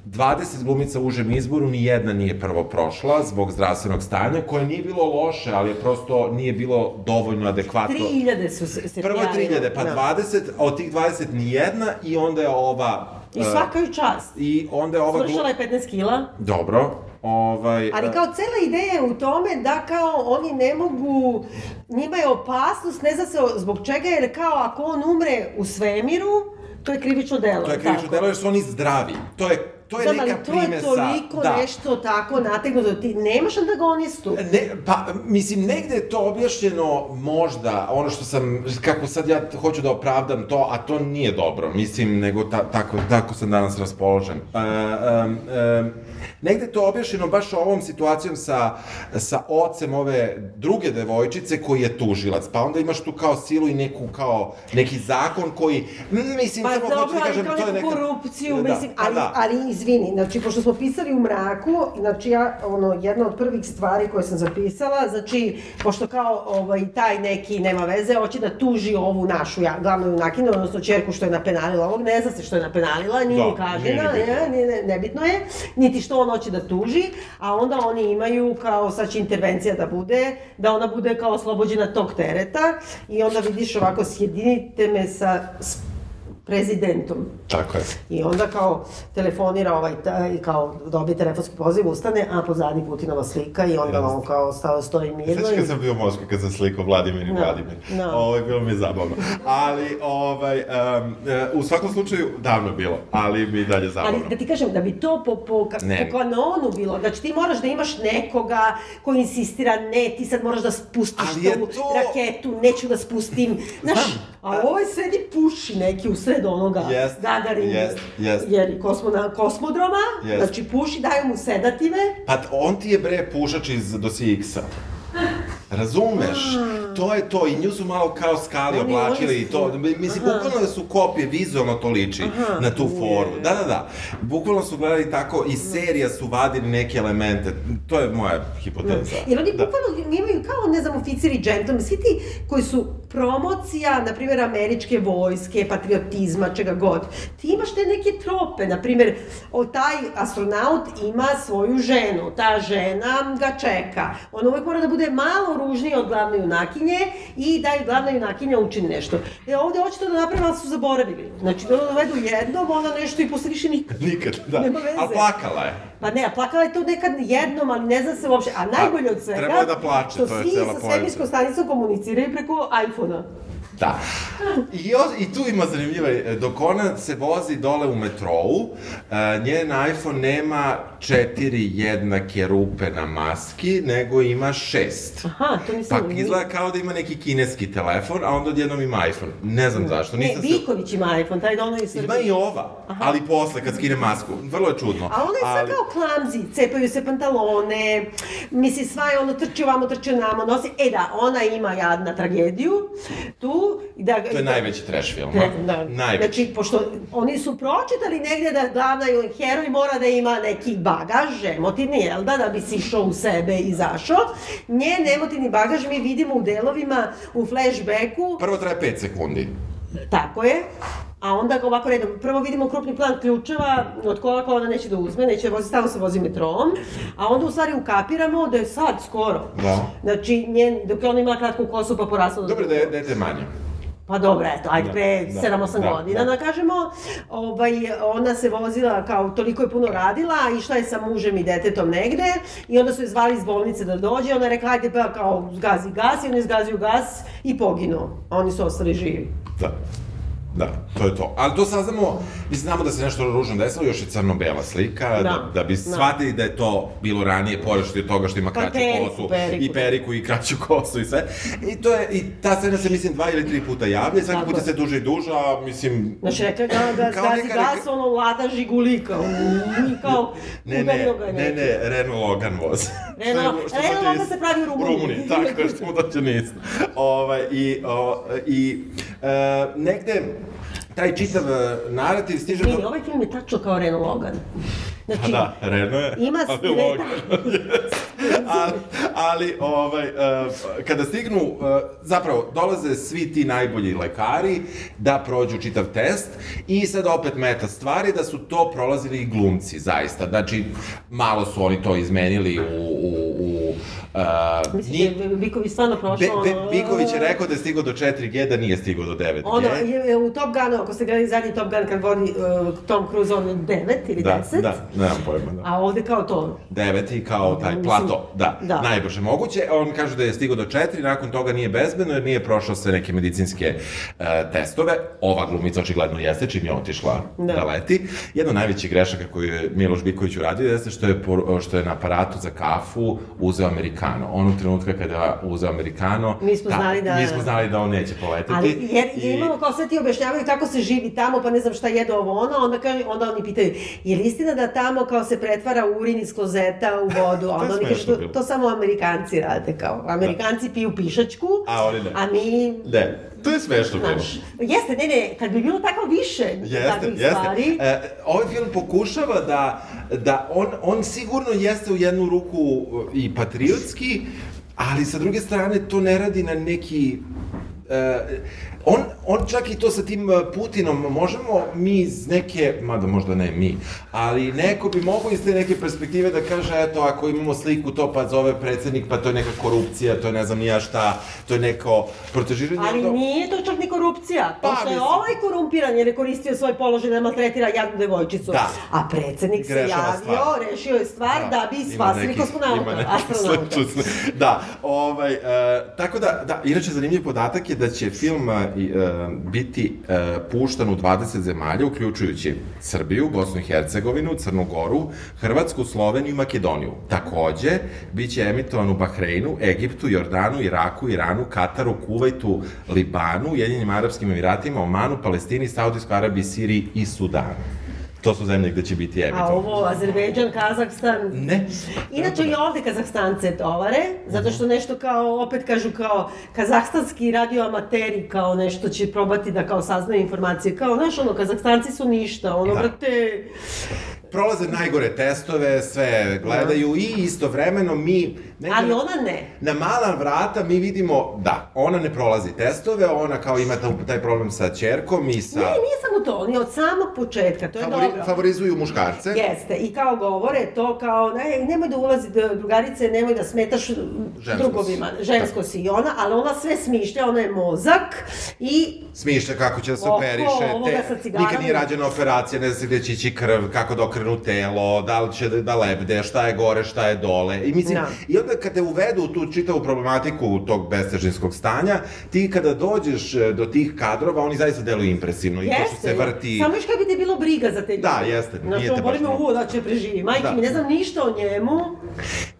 20 glumica u užem izboru, ni jedna nije prvo prošla zbog zdravstvenog stanja, koje nije bilo loše, ali je prosto nije bilo dovoljno adekvatno. 3000 su se, Prvo je prijavile. 3000, pa Da. 20, a od tih 20 ni jedna i onda je ova... I e, svaka ju čast. I onda je ova... Svršala je 15 kila. Dobro, ovaj... Ali e, kao cela ideja je u tome da kao oni ne mogu, njima je opasnost, ne zna se zbog čega, jer kao ako on umre u svemiru, to je krivično delo. To je krivično tako? delo jer su oni zdravi. To je, to je Znam, neka ali to je primesa. toliko da. nešto tako nategnuto, ti nemaš antagonistu. Ne, pa, mislim, negde je to objašnjeno možda, ono što sam, kako sad ja hoću da opravdam to, a to nije dobro, mislim, nego ta, tako, tako sam danas raspoložen. E, um, um, negde je to objašnjeno baš ovom situacijom sa, sa ocem ove druge devojčice koji je tužilac, pa onda imaš tu kao silu i neku kao, neki zakon koji, mislim, Pa samo hoću dobro, da ali kažem, to je neku neka... korupciju, Da, mislim, pa ali, da. ali izvini, znači, pošto smo pisali u mraku, znači ja, ono, jedna od prvih stvari koje sam zapisala, znači, pošto kao ovaj, taj neki nema veze, hoće da tuži ovu našu ja, glavnu junakinu, odnosno čerku što je napenalila ovog, ne zna se što je napenalila, nije Da, ni bitno. ne, nije, ne, nebitno je, niti što on hoće da tuži, a onda oni imaju kao, sad će intervencija da bude, da ona bude kao oslobođena tog tereta i onda vidiš ovako, sjedinite me sa prezidentom. Tako je. I onda kao telefonira ovaj, taj, kao dobije telefonski poziv, ustane, a pozadi Putinova slika i onda on kao stao, stoji mirno. Znaš i- kad sam bio u Moskvi, kad sam slikao Vladimir i Da, Vladimir. da. Ovo je bilo mi je zabavno. Ali, ovaj, um, u svakom slučaju, davno je bilo, ali mi je i dalje zabavno. Ali da ti kažem, da bi to po, po, ka, Ne. po kanonu bilo, znači ti moraš da imaš nekoga koji insistira, ne, ti sad moraš da spustiš je tu to- raketu, neću da spustim. Znaš, a ovaj sedi puši neki u sred onoga Jest, Gagarin, jest, jest. jer kosmona, kosmodroma, Jest. znači puši, daju mu sedative, Pa on ti je bre pušač iz Dosije X-a. Razumeš? To je to, i nju su malo kao skali Oni- oblačili i to, mislim, Aha. bukvalno da su kopije, vizualno to liči Aha, na tu foru. Da, da, da. Bukvalno su gledali tako, i serija su vadili neke elemente. To je moja hipoteza. Jer oni Da. bukvalno imaju kao, ne znam, oficiri, džentlmen, svi ti koji su promocija, na primjer, američke vojske, patriotizma, čega god. Ti imaš te neke trope, na primjer, o, taj astronaut ima svoju ženu, ta žena ga čeka. On uvek mora da bude malo ružniji od glavne junakinje i da je glavna junakinja učini nešto. E ovde hoće to da naprave, ali su zaboravili. Znači da dovedu jednom, ona nešto i posle više nikad. Nikad, da. Nema veze. A plakala je. Pa ne, a plakala je to nekad jednom, ali ne zna se uopšte. A najbolje od svega, trebalo je da plače, što to je svi cela sa poenta. svemirskom stanicom komuniciraju preko iPhona. Da. I, jo, I tu ima zanimljiva, e, dok ona se vozi dole u metrou, e, njen iPhone nema četiri jednake rupe na maski, nego ima šest. Aha, to nisam... Pa izgleda kao da ima neki kineski telefon, a onda odjednom ima iPhone. Ne znam zašto, Ne, nisam se... Viković ima iPhone, taj da ono iz Srbije. Ima i ova, ali posle kad skine masku. Vrlo je čudno. A ona je sad ali... kao klamzi, cepaju se pantalone, misli sva je ono trči ovamo, trči namo, nosi. E da, ona ima jadna tragediju tu. I Da, To je najveći trash film, Ne, a? da. Najveći. Znači, pošto oni su pročitali negde da glavna heroj mora da ima neki bagaž, emotivni, jel da, da bi si išao u sebe i izašao. Njen emotivni bagaž mi vidimo u delovima, u flashbacku, Prvo traje 5 sekundi. Tako je. A onda ga ovako redom, prvo vidimo krupni plan ključeva od koga ona neće da uzme, neće da vozi, stalno se vozi metrom, a onda u stvari ukapiramo da je sad skoro. Da. Znači, njen, dok je ona imala kratku kosu pa porasla do... Dobro, da je dete manje. Pa dobro, eto, ajde Da, pre da, 7-8 da, godina, da. da. kažemo. Ovaj, ona se vozila kao, toliko je puno radila, išla je sa mužem i detetom negde i onda su je zvali iz bolnice da dođe, ona je rekla, ajde pa kao zgazi gas i on je zgazio gas i poginuo. A oni su ostali živi. Da. Da, to je to. Ali to saznamo, mi znamo da se nešto ružno desilo, još je crno-bela slika, da, da, Da, bi da. shvatili da je to bilo ranije, pored što je toga što ima Pa kraću periku, kosu, periku. i periku, i kraću kosu i sve. I to je, i ta scena se, mislim, dva ili tri puta javlja, i svaki Tako puta je. se duže i duže, a mislim... Znači, rekla da, da Kao zgazi neka gas, ono, lada žiguli, kao, i kao, Ne, ne, ne, neki. ne, Renault Logan voz. Renault- Renault Logan se pravi u Rumuniji. Rumuniji, tako što mu dođe nisu. Ovaj, I, o, i e, negde, taj čitav e, narativ stiže Vidi, do... ovaj film je tačno kao Renault Logan. Pa Znači, da, Renault je, Ima Logan. ali, ali ovaj, uh, kada stignu, uh, zapravo, dolaze svi ti najbolji lekari da prođu čitav test i sad opet meta stvari da su to prolazili i glumci, zaista. Znači, malo su oni to izmenili u... u, u uh, Mislim nije- da Biković stvarno Be, prošao... Be, ono- Biković je rekao da je stigao do 4G, da nije stigao do 9G. Ono, je, u Top Gunu, ako ste gledali zadnji Top Gun kad vodi uh, Tom Cruise, on je 9 ili da, 10. da, nemam pojma, da. A ovde kao to. deveti kao taj Mislim, plato, da, da. najbrže moguće. On kaže da je stigao do četiri, nakon toga nije bezbedno jer nije prošao sve neke medicinske uh, testove. Ova glumica očigledno jeste čim je otišla da. Da. leti. Jedna od najvećih grešaka koju je Miloš Biković uradio jeste što je, što je na aparatu za kafu uzeo Amerikano. Onog trenutka kada uzeo Amerikano, Mi smo znali da- mi smo znali da on neće poleteti. Ali, jer, I- jer imamo kao sve ti objašnjavaju kako se živi tamo, pa ne znam šta jedu ovo ono, onda, kaže, onda oni pitaju, je li istina da tamo kao se pretvara urin iz klozeta u vodu? A onda oni kažu, smešno to, to samo Amerikanci rade, kao, Amerikanci piju pišačku, A oni ne. a mi Ne, to je smešno bilo. Jeste, ne, ne, kad bi bilo tako više Jeste, takvih jeste. stvari, E, ovaj film pokušava da, da on, on sigurno jeste u jednu ruku i patriotski, ali sa druge strane to ne radi na neki e, on, on čak i to sa tim e, Putinom, možemo mi iz neke, mada možda ne mi, ali neko bi mogao iz te neke perspektive da kaže, eto, ako imamo sliku, to pa zove predsednik, pa to je neka korupcija, to je ne znam ni ja šta, to je neko protežiranje. ali to... nije to čak ni korupcija. Pa, Pošto je mislim. ovaj korumpiran jer je koristio svoj položaj da maltretira jadnu devojčicu. Da. A predsednik se Grešava javio, stvar. rešio je stvar da, bi ima spasili neki- kosmonauta, astronauta. Da, ovaj, e, tako da, da, inače zanimljiv podatak je da će film e, biti e, puštan u 20 zemalja, uključujući Srbiju, Bosnu i Hercegovinu, Crnu Goru, Hrvatsku, Sloveniju i Makedoniju. Takođe, bit će emitovan u Bahreinu, Egiptu, Jordanu, Iraku, Iranu, Kataru, Kuvajtu, Libanu, Ujedinjenim Arabskim Emiratima, Omanu, Palestini, Saudijskoj Arabiji, Siriji i Sudanu. To su zemlje gde će biti emitovan. A ovo, Azerbejdžan, Kazahstan... Ne. Inače i ovde Kazahstance tovare, zato što nešto kao, opet kažu kao, kazahstanski radioamateri kao nešto će probati da kao saznaju informacije, kao, znaš, ono, Kazahstanci su ništa, ono, Da. brate, prolaze najgore testove, sve gledaju i istovremeno mi... negde- Ali ona ne. Na mala vrata mi vidimo, da, ona ne prolazi testove, ona kao ima taj- problem sa čerkom i sa... Ne, nije samo to, oni od samog početka, to je Favori, dobro. favorizuju muškarce. Jeste, i kao govore to kao, ne, nemoj da ulazi, da, drugarice, nemoj da smetaš drugovima, si. žensko si i ona, ali ona sve smišlja, ona je mozak i Smišlja kako će da se Oko operiše, cigarama. nikad nije rađena operacija, ne zna se gde će ići krv, kako da okrenu telo, da li će da, da lebde, šta je gore, šta je dole. I mislim, Da. i onda kad te uvedu u tu čitavu problematiku tog bestežinskog stanja, ti kada dođeš e, do tih kadrova, oni zaista deluju impresivno i to što se vrti... Samo još kad bi te bilo briga za te ljude. Da, jeste, Znači, nije te on boli baš me uvo da će preživi. Majke Da. mi, ne znam ništa o njemu.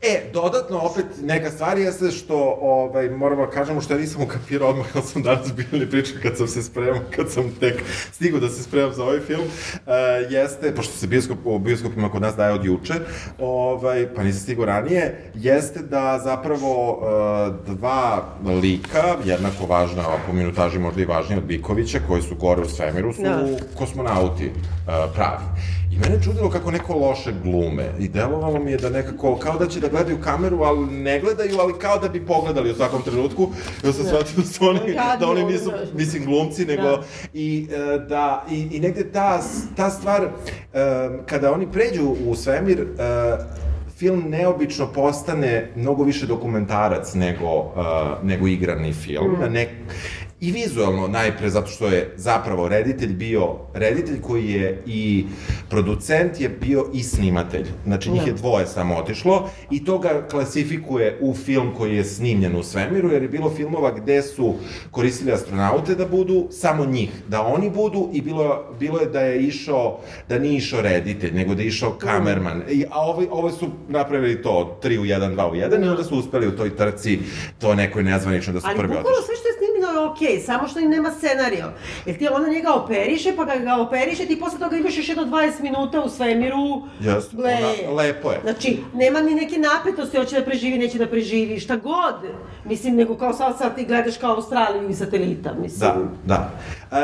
E, dodatno opet neka stvar jeste što ovaj, moramo da kažemo što ja nisam ukapirao odmah kad sam danas bili pričao kad sam se spremao, kad sam tek stigao da se spremam za ovaj film, uh, jeste, pošto se bioskop, u bioskopima kod nas daje od juče, ovaj, pa nisam stigao ranije, jeste da zapravo uh, dva lika, jednako važna, po minutaži možda i važnija od Bikovića, koji su gore u svemiru, su Da. kosmonauti uh, pravi. I mene čudilo kako neko loše glume. I delovalo mi je da nekako, kao da će da gledaju kameru, ali ne gledaju, ali kao da bi pogledali u svakom trenutku. Ja sam shvatio da su oni, da oni nisu, mislim, glumci, nego... Da. I, e, da, i, I negde ta, ta stvar, e, kada oni pređu u svemir, e, film neobično postane mnogo više dokumentarac nego, uh, nego igrani film. Mm. Ne, I vizualno najpre, zato što je zapravo reditelj bio, reditelj koji je i producent je bio i snimatelj. Znači njih Da. je dvoje samo otišlo i to ga klasifikuje u film koji je snimljen u svemiru, jer je bilo filmova gde su koristili astronaute da budu samo njih, da oni budu i bilo, bilo je da je išao, da nije išao reditelj, nego da je išao kamerman. I, a ovi, ovo su napravili to, 3 u 1, 2 u 1 i onda su uspeli u toj trci to nekoj nezvanično da su Ali prvi otišli. sve što je snimljeno je okej, samo što im nema scenario. Jer ti ona njega operiše, pa ga, ga operiše, ti posle toga imaš još jedno 20 minuta u svemiru. Jeste, Ble. ona- lepo je. Znači, nema ni neke napetosti, hoće da preživi, neće da preživi, šta god. Mislim, nego kao sad, sad ti gledaš kao Australiju iz satelita, mislim. Da, da. E,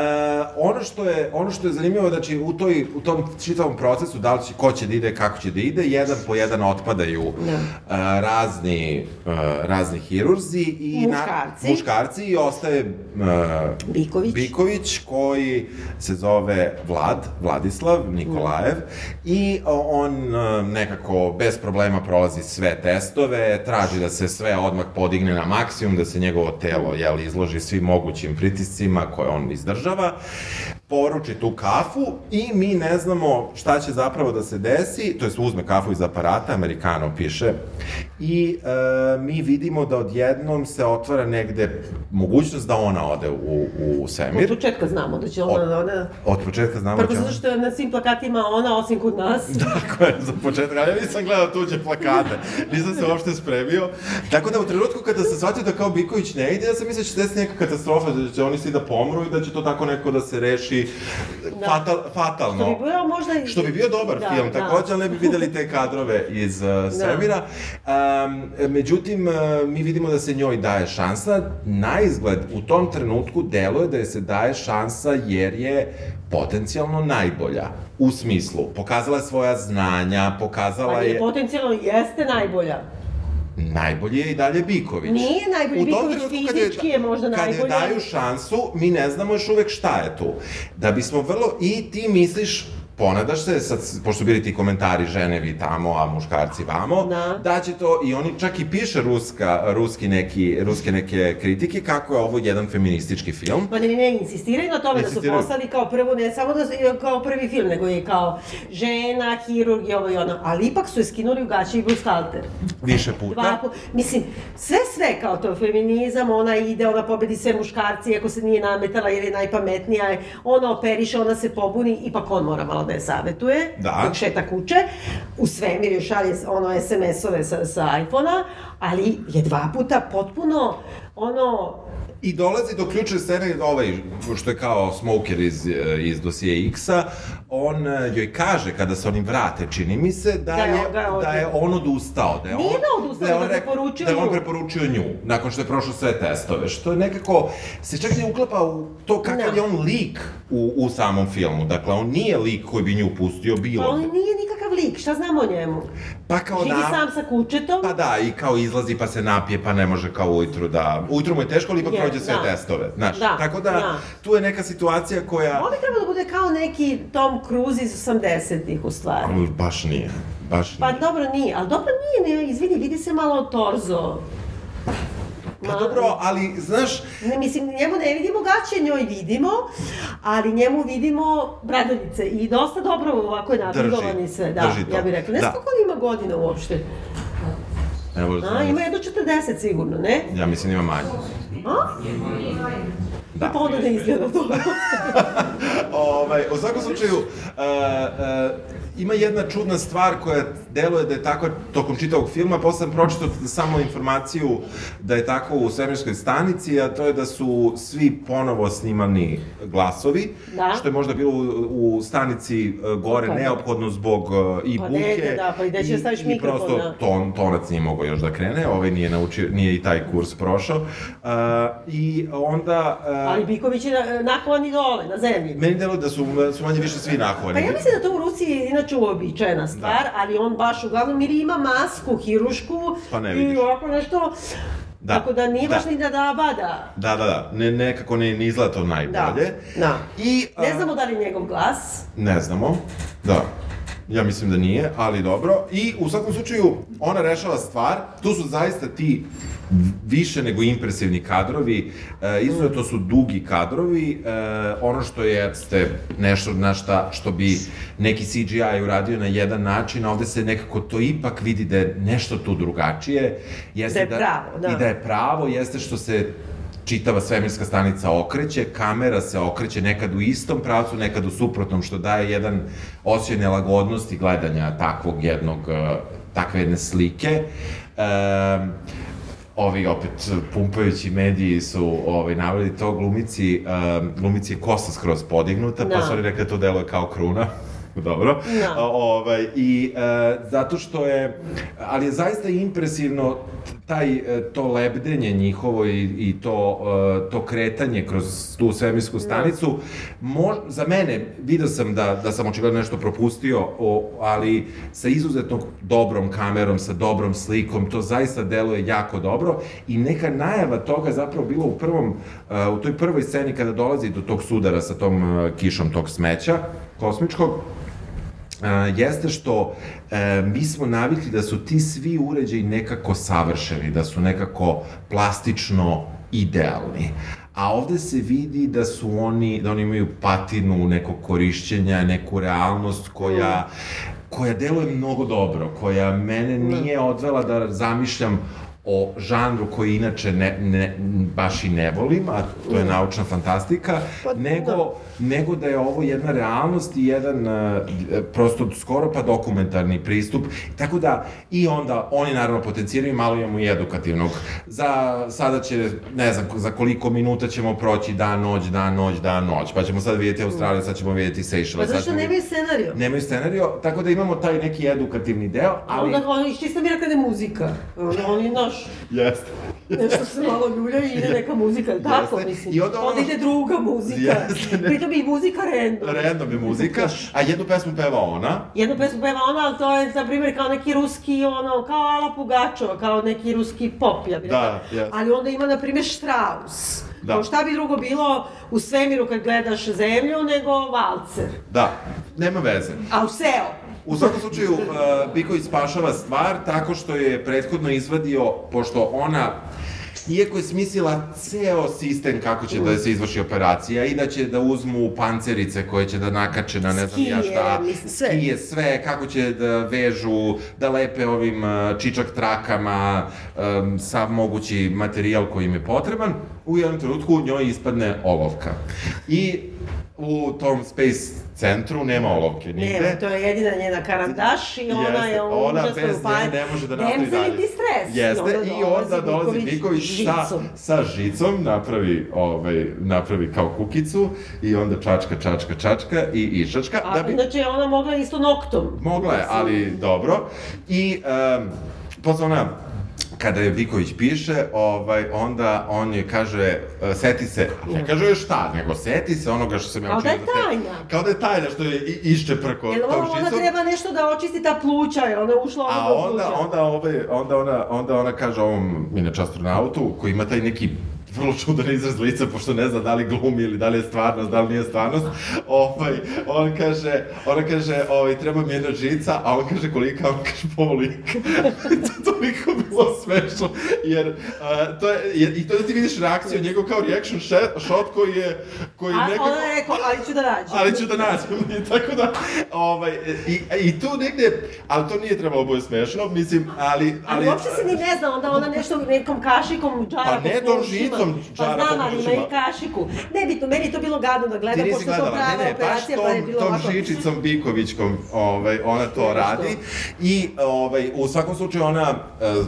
ono što je ono što je zanimljivo znači u toj u tom čitavom procesu da li će ko će da ide kako će da ide jedan po jedan otpadaju Da. e, razni e, razni hirurzi i Muškarci. Na, muškarci i ostaje e, Biković. Biković koji se zove Vlad, Vladislav Nikolajev i o, on e, nekako bez problema prolazi sve testove, traži da se sve odmah podigne na maksimum, da se njegovo telo jel, izloži svim mogućim pritiscima koje on izdržava, Warszawa poruči tu kafu i mi ne znamo šta će zapravo da se desi, to jest uzme kafu iz aparata, Amerikano piše, i e, mi vidimo da odjednom se otvara negde mogućnost da ona ode u, u Od svemir. početka znamo da će ona... Od- ona... Od početka znamo Prvo će zato ona... što je na svim plakatima ona, osim kod nas. Tako je, za početak, ali ja nisam gledao tuđe plakate, nisam se uopšte spremio. Tako da u trenutku kada se shvatio da kao Biković ne ide, ja sam mislio da će se desiti neka katastrofa, da će oni svi da pomru i da će to tako neko da se reši Da. fatal, fatalno. Što bi bio možda... i- Što bi bio dobar Da, film, da. takođe, ali ne bi videli te kadrove iz uh, svemira. Um, međutim, uh, mi vidimo da se njoj daje šansa. Na izgled, u tom trenutku deluje da je se daje šansa jer je potencijalno najbolja. U smislu, pokazala je svoja znanja, pokazala Pa je... potencijalno jeste najbolja. Najbolji je i dalje Biković. Nije najbolji, Biković kad fizički je možda Kad najbolji, je daju šansu, mi ne znamo još uvek šta je tu. Da bismo vrlo... I ti misliš, ponadaš se, sad, pošto bili ti komentari žene vi tamo, a muškarci vamo, Da. da će to, i oni čak i piše ruska, ruski neki, ruske neke kritike, kako je ovo jedan feministički film. Ma ne, ne, ne, insistiraju na tome da su Insistiraju. poslali kao prvo, ne samo da su, kao prvi film, nego je kao žena, hirurg i ovo i ono, ali ipak su je skinuli u gaće i Brustalter. Više puta. Dva pu- Mislim, sve sve kao to, feminizam, ona ide, ona pobedi sve muškarci, ako se nije nametala jer je najpametnija, ona operiše, ona se pobuni, ipak on mora malo da je savetuje, Da. dok šeta kuće, u svemir još šalje ono SMS-ove sa, sa iPhona, ali je dva puta potpuno, ono, I dolazi do ključne scene, ovaj, što je kao smoker iz, eh, iz dosije X-a, on eh, joj kaže, kada se oni vrate, čini mi se, da, Da je je, on- da je on- da je on odustao. Da je Nije on, da odustao, je on nego rekao- preporučio Da je on nju. preporučio nju, nakon što je prošao sve testove, što je nekako, se čak ne uklapa u to kakav Da. je on lik u, u samom filmu. Dakle, on nije lik koji bi nju pustio bilo Pa on nije lik? Šta znamo o njemu? Pa kao Živi na... sam sa kučetom? Pa da, i kao izlazi pa se napije, pa ne može kao ujutru da... Ujutru mu je teško, ali ipak prođe sve da. testove, znaš. Da, Tako da, da. tu je neka situacija koja... On bi trebao da bude kao neki Tom Cruise iz 80-ih u stvari. Ali baš nije, baš Pa nije. dobro nije, ali dobro nije, ne, izvini, vidi se malo torzo. Pa dobro, ali, znaš, Ne, mislim, njemu ne vidimo gaće, njoj vidimo, ali njemu vidimo bradavice i dosta dobro ovako je nabrigovan Drži, i sve, da, drži to. ja bih rekla. Ne Da. koliko ima godina uopšte. evo, A, ima jedno 40 sigurno, ne? ja mislim ima manje. A? Da. Pa onda ne izgleda to. ovaj, u svakom slučaju, uh, uh, ima jedna čudna stvar koja deluje da je takva tokom čitavog filma, posle sam pročitao samo informaciju da je tako u svemirskoj stanici, a to je da su svi ponovo snimani glasovi, Da. što je možda bilo u, u stanici uh, gore Pa da. neophodno zbog uh, i Pa buke. ne, da, pa i gde da staviš i mikrofon, prosto da. ton, tonac nije mogao još da krene, ovaj nije naučio, nije i taj kurs prošao. Uh, I onda... Uh, Ali Biković je na- nakovan i dole, na zemlji. Meni deluje da su, su manje više svi nahovani. Pa ja mislim da to u Rusiji inače uobičajena stvar, ali on baš uglavnom ili ima masku hirušku Pa ne i ovako nešto, Da. tako da nije baš Da. ni da da bada. Da, da, da. Ne, nekako ne, ne izgleda to najbolje. Da, da. I, a, Ne znamo da li je njegov glas. Ne znamo. Da. Ja mislim da nije, ali dobro. I u svakom slučaju, ona rešava stvar. Tu su zaista ti više nego impresivni kadrovi, e, izuzetno su dugi kadrovi, e, ono što je ste nešto na šta, što bi neki CGI uradio na jedan način, a ovde se nekako to ipak vidi da je nešto tu drugačije. Jeste Da je pravo, da. I da je pravo, jeste što se čitava svemirska stanica okreće, kamera se okreće nekad u istom pravcu, nekad u suprotnom, što daje jedan osjećaj nelagodnosti gledanja takvog jednog, eh, takve jedne slike. Um, ovi opet pumpajući mediji su ovaj, naveli to glumici, um, glumici je kosa skroz podignuta, pa Da. su oni rekli da to deluje kao kruna. Dobro. Da. O, ovaj, I e, zato što je, ali je zaista impresivno taj, e, to lebdenje njihovo i, i to, e, to kretanje kroz tu svemirsku stanicu. Mo, za mene, vidio sam da, da sam očigledno nešto propustio, o, ali sa izuzetno dobrom kamerom, sa dobrom slikom, to zaista deluje jako dobro i neka najava toga zapravo bila u prvom, e, u toj prvoj sceni kada dolazi do tog sudara sa tom e, kišom tog smeća kosmičkog, a, jeste što e, mi smo navikli da su ti svi uređaji nekako savršeni, da su nekako plastično idealni. A ovde se vidi da su oni, da oni imaju patinu nekog korišćenja, neku realnost koja koja deluje mnogo dobro, koja mene nije odvela da zamišljam o žanru koji inače ne, ne, baš i ne volim, a to je naučna fantastika, Pa, nego, da. nego da je ovo jedna realnost i jedan uh, prosto skoro pa dokumentarni pristup. Tako da, i onda oni naravno potenciraju, malo imamo i edukativnog. Za, sada će, ne znam, za koliko minuta ćemo proći dan, noć, dan, noć, dan, noć. Pa ćemo sad vidjeti Australiju, sad ćemo vidjeti Seychelles. Pa zašto ćemo nemaju scenariju? Nemaju scenariju, tako da imamo taj neki edukativni deo, ali... onda oni čista mi rekla da je muzika. Onda oni, znaš, Jeste. nešto se malo ljulja i ide neka muzika, ili tako Jeste. mislim. I onda ono- onda ide druga muzika. Jeste, ne. Pritom i muzika random. Random je muzika, a jednu pesmu peva ona. Jednu pesmu peva ona, ali to je, na primjer, kao neki ruski, ono, kao Ala Pugačova, kao neki ruski pop, ja bih Da, jeste. Ali onda ima, na primjer, Strauss. Da. Kao šta bi drugo bilo u svemiru kad gledaš zemlju, nego valcer. Da, nema veze. A u seo. U svakom slučaju, Biković spašava stvar tako što je prethodno izvadio, pošto ona Iako je smislila ceo sistem kako će da se izvrši operacija i da će da uzmu pancerice koje će da nakače na ne znam ja šta, sve. skije, sve, kako će da vežu, da lepe ovim uh, čičak trakama, um, sav mogući materijal koji im je potreban, u jednom trenutku njoj ispadne olovka. I u tom space centru nema olovke nigde. Nema, to je jedina njena karandaš i ona Jeste, je ona užasno bez nje ne može da nastavi dalje. Nemzeli stres. Jeste, i onda dolazi Biković sa, sa žicom, napravi, ovaj, napravi kao kukicu i onda čačka, čačka, čačka i išačka. A da bi, inače ona mogla isto noktom. mogla je, ali dobro. I um, posle ona kada je Viković piše, ovaj, onda on je kaže, e, seti se, a ne kaže još šta, nego seti se onoga što sam ja Kao učinio. da je tajna. Kao da je tajna, što je i- išće preko Jel tog ona, ona žicom. treba nešto da očisti ta pluća, jer ona je ušla A ono u onda, pluća. onda, ovaj, onda, ona, onda ona kaže ovom, inače astronautu, koji ima taj neki vrlo čudan izraz lica, pošto ne zna da li glumi ili da li je stvarnost, da li nije stvarnost. Ovaj, on kaže, ona kaže, ovaj, treba mi jedna žica, a on kaže kolika, on kaže povolika. to toliko bilo smešno, jer uh, to je, jer, i to da ti vidiš reakciju, njegov kao reaction shot, shot koji je, koji A nekako... ona je rekla, ali ću da nađem. Ali ću da nađem, i tako da, ovaj, i, i tu negde, ali to nije trebalo bude smešno, mislim, ali... Ali uopšte se ni ne zna, onda ona nešto nekom kašikom džara Pa ne tom žicom džara Pa znam, po ali ima i kašiku. Nebitno, meni je to bilo gadno da nisi pošto je to gledala, prava ne, ne, operacija, pa je tom, bilo tom ovako. žičicom Bikovićkom, ovaj, ona to radi i ovaj, u svakom slučaju ona uh,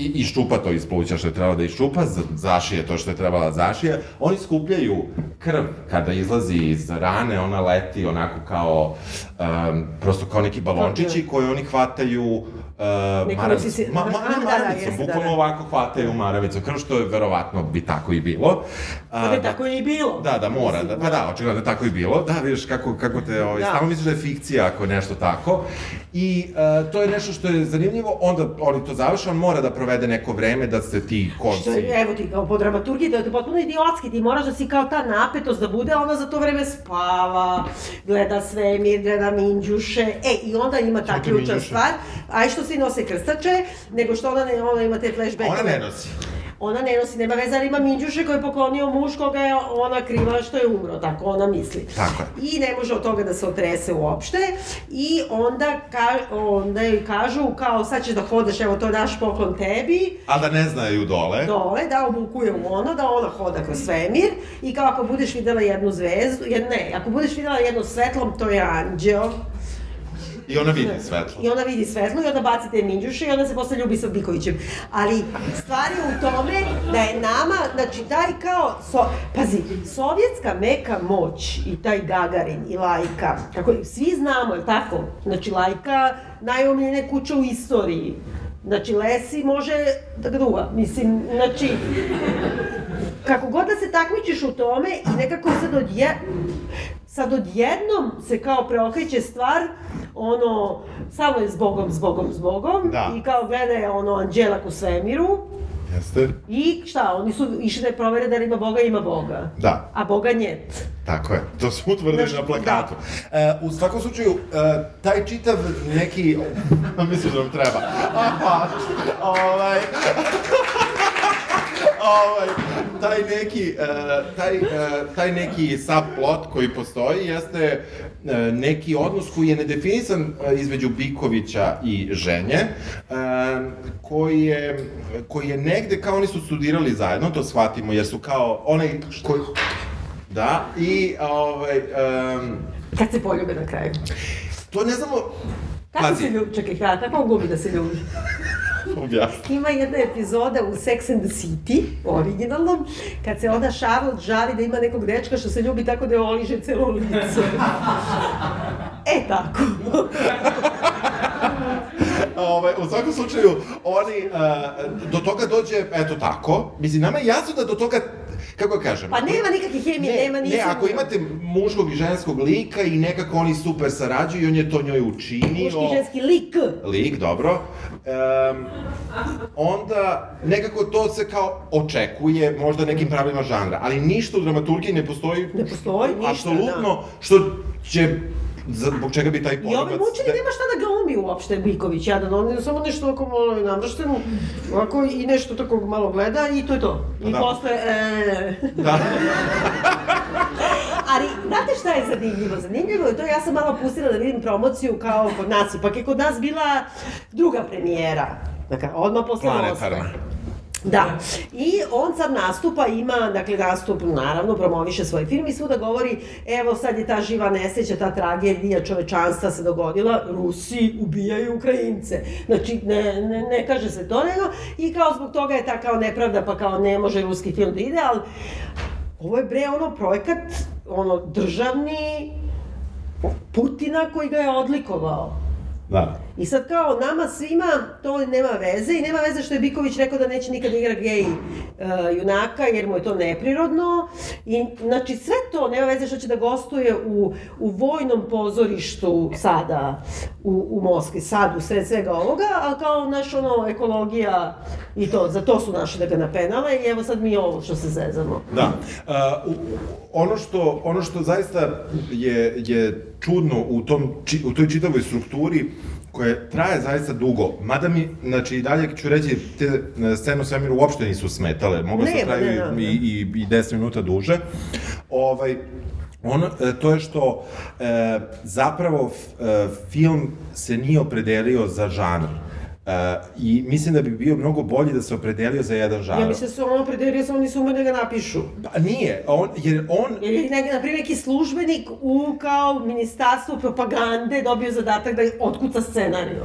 i, iščupa to iz pluća što je trebala da iščupa, zašije to što je trebala da zašije. Oni skupljaju krv kada izlazi iz rane, ona leti onako kao, um, prosto kao neki balončići koji oni hvataju uh, Nekom maravicom. Ma, ma, A, ne da, da, maravicom, da, bukvalno da. ovako hvataju maravicom krv, što je verovatno bi tako i bilo. A, Pa ne, tako je i bilo. Da, da, mora, da, pa da, očigledno da tako i bilo. Da, vidiš kako, kako te, ovaj, Da. stalno misliš da je fikcija ako je nešto tako. I uh, to je nešto što je zanimljivo, onda oni to završe, on mora da provede neko vreme da se ti Što konci... je, evo ti, kao po dramaturgiji, da je potpuno idiotski, ti moraš da si kao ta napetost da bude, a ona za to vreme spava, gleda svemir, gleda minđuše, e, i onda ima ta ključna stvar, aj što svi nose krstače, nego što ona, ne, ona ima te flashbackove. Ona ne nosi. Ona ne nosi, nema veze, ali ima minđuše koje je poklonio muž koga je ona kriva što je umro, tako ona misli. Tako je. I ne može od toga da se otrese uopšte i onda, ka, onda joj kažu kao sad ćeš da hodaš, evo to je naš poklon tebi, A da ne znaju dole. dole, da obukuje u ono, da ona hoda kroz svemir i kao ako budeš videla jednu zvezdu, jed, ne, ako budeš videla jedno svetlom, to je anđeo. I ona vidi svetlo. I ona vidi svetlo i onda baci te minđuše i onda se posle ljubi sa Bikovićem. Ali stvar je u tome da je nama, znači taj kao, so, pazi, sovjetska meka moć i taj Gagarin i Lajka, kako svi znamo, je tako? Znači Lajka najomiljene kuća u istoriji. Znači Lesi može da ga duva, mislim, znači, kako god da se takmičiš u tome i nekako sad odje, sad odjednom se kao preokreće stvar, ono, samo je zbogom, zbogom, zbogom, Da. i kao gleda je ono Anđelak u svemiru, Jeste? i šta, oni su išli da provere da li ima Boga, ima Boga. Da. A Boga njet. Tako je, to su utvrdili Znaš, na plakatu. E, u svakom slučaju, e, taj čitav neki... Mislim da vam treba. Aha, ovaj... ovaj, taj neki, e, taj, e, taj neki subplot koji postoji jeste e, neki odnos koji je nedefinisan između Bikovića i ženje, koji je, koji je negde kao oni su studirali zajedno, to shvatimo, jer su kao onaj koji... Da, i ovaj, um, Kad se poljube na kraju. to ne znamo, Kako Pazi. se ljubi, čekaj, ka- kako on glumi da se ljubi? objasni. Ima jedna epizoda u Sex and the City, originalnom, kad se ona Charlotte žali da ima nekog dečka što se ljubi tako da je oliže celo lice. E tako. Ovaj, u svakom slučaju, oni, uh, do toga dođe, eto tako, mislim, nama je jasno da do toga, kako da kažem, Pa nema nikakve hemije, nema ne, ničeg. ne, ako imate muškog i ženskog lika i nekako oni super sarađuju i on je to njoj učinio. Muški ženski lik. lik, dobro. Um, onda nekako to se kao očekuje možda nekim pravilima žanra, ali ništa u dramaturgiji ne postoji. Ne postoji ništa, Apsolutno, što će zbog čega bi taj I polibac... ovaj mučeni nema šta da glumi uopšte Biković, jadan, on je samo nešto ovako malo namršteno, ovako i nešto tako malo gleda i to je to. I Da. posle, e... Da. Ali, znate šta je zanimljivo? Zanimljivo je to, ja sam malo pustila da vidim promociju kao kod nas, ipak je kod nas bila druga premijera. Dakle, odmah posle Planetarna. Da. I on sad nastupa, ima, dakle, nastup, naravno, promoviše svoj film i svuda govori, evo sad je ta živa nesreća, ta tragedija čovečanstva se dogodila, Rusi ubijaju Ukrajince. Znači, ne, ne, ne kaže se to, nego, i kao zbog toga je ta kao nepravda, pa kao ne može ruski film da ide, ali ovo je bre ono projekat, ono, državni Putina koji ga je odlikovao. Da. I sad kao nama svima to nema veze i nema veze što je Biković rekao da neće nikad igra gej uh, junaka jer mu je to neprirodno. I znači sve to nema veze što će da gostuje u, u vojnom pozorištu sada u, u Moskvi, sad u sred svega ovoga, a kao naš ono ekologija i to, za to su naši da ga napenale i evo sad mi ovo što se zezamo. Da. Uh, ono što ono što zaista je je čudno u tom či, u toj čitavoj strukturi koja traje zaista dugo. Mada mi, znači, i dalje ću reći, te e, scene u svemiru uopšte nisu smetale. Mogle su Nema, traju ne, ne, ne. i, i, i 10 minuta duže. Ovaj, Ono, e, to je što e, zapravo f, e, film se nije opredelio za žanr. E, I mislim da bi bio mnogo bolji da se opredelio za jedan žanr. Ja mislim da su ono predelio, samo nisu umeli da ga napišu. Pa nije, on, jer on Jer je neki, na primjer, neki službenik u kao ministarstvu propagande dobio zadatak da otkuca scenariju.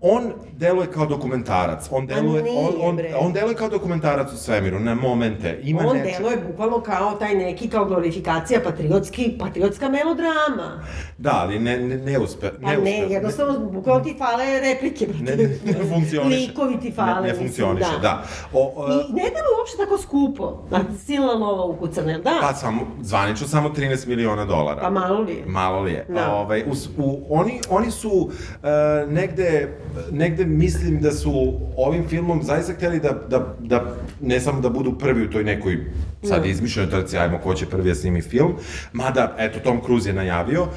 On deluje kao dokumentarac. On deluje, nije, on, on, bre. on deluje kao dokumentarac u svemiru, na momente. Ima On neče- deluje bukvalno kao taj neki kao glorifikacija patriotski, patriotska melodrama. Da, ali ne, ne, ne uspe. Pa ne, uspe. jednostavno, bukvalno ti fale replike. Ne, ne, ne funkcioniše. Likovi ti fale. Ne, ne mislim, funkcioniše, da. O, o, I ne deluje uopšte tako skupo. Na silna lova ukucana, da? Pa samo, zvanično samo 13 miliona dolara. Pa malo li je? Malo li je. Da. Ovaj, u, u, oni, oni su uh, negde, negde mislim da su ovim filmom zaista hteli da, da, da ne samo da budu prvi u toj nekoj sad Da. izmišljenoj trci, ajmo ko će prvi da snimi film, mada, eto, Tom Cruise je najavio. Uh,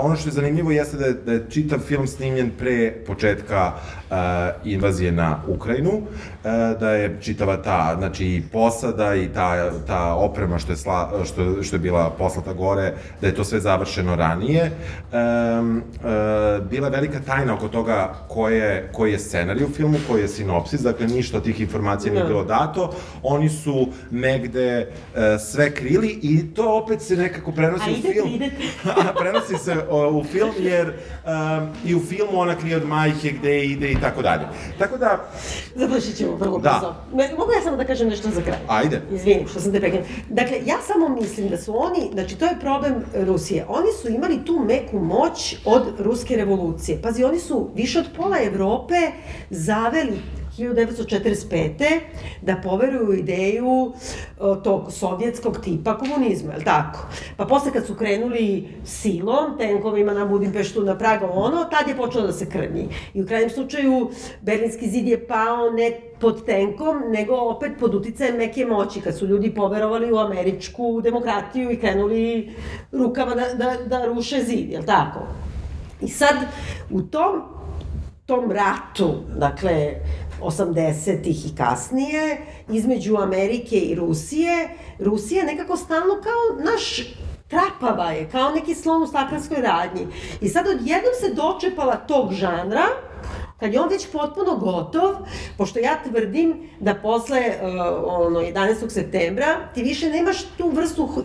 ono što je zanimljivo jeste da je, da je čitav film snimljen pre početka uh, invazije na Ukrajinu, uh, da je čitava ta, znači, i posada i ta, ta oprema što je, sla, što, što je bila poslata gore, da je to sve završeno ranije. Um, uh, bila je velika tajna oko toga ko je, koji je scenarij u filmu, koji je sinopsis, dakle ništa od tih informacija nije Da. bilo dato. Oni su negde uh, sve krili i to opet se nekako prenosi A u film. idete. A, prenosi se o, u film jer um, i u filmu ona krije od majke gde ide i tako dalje. Tako da, Završit ćemo vrlo Da. brzo. Mogu ja samo da kažem nešto za kraj? Ajde. Izvini, što sam te prekinula. Dakle, ja samo mislim da su oni, znači to je problem Rusije, oni su imali tu meku moć od ruske revolucije. Pazi, oni su više od pola Evrope zaveli 1945. da poveruju ideju o, tog sovjetskog tipa komunizma, je tako? Pa posle kad su krenuli silom, tenkovima na Budimpeštu, na Praga, ono, tad je počelo da se krnji. I u krajnjem slučaju, Berlinski zid je pao ne pod tenkom, nego opet pod uticajem neke moći, kad su ljudi poverovali u američku demokratiju i krenuli rukama da, da, da ruše zid, je tako? I sad, u tom tom ratu, dakle, 80-ih i kasnije, između Amerike i Rusije, Rusija nekako stalno kao naš trapava je, kao neki slon u staklenskoj radnji. I sad odjednom se dočepala tog žanra, kad je on već potpuno gotov, pošto ja tvrdim da posle uh, ono 11. septembra ti više nemaš tu vrstu uh,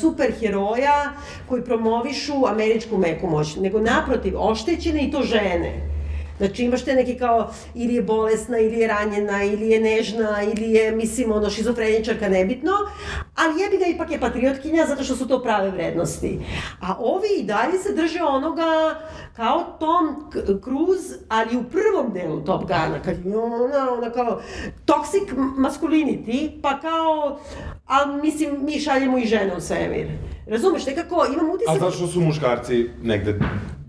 superheroja koji promovišu američku meku moć, nego naprotiv, oštećene i to žene. Znači imaš te neke kao, ili je bolesna, ili je ranjena, ili je nežna, ili je, mislim, ono, šizofreničarka, nebitno, ali jebi ga ipak je patriotkinja zato što su to prave vrednosti. A ovi i dalje se drže onoga kao Tom Cruise, ali u prvom delu Top Guna, kad je ona, ona kao toxic masculinity, pa kao, a mislim, mi šaljemo i žene u svemir. Razumeš, nekako, imam utisak... a zašto su muškarci negde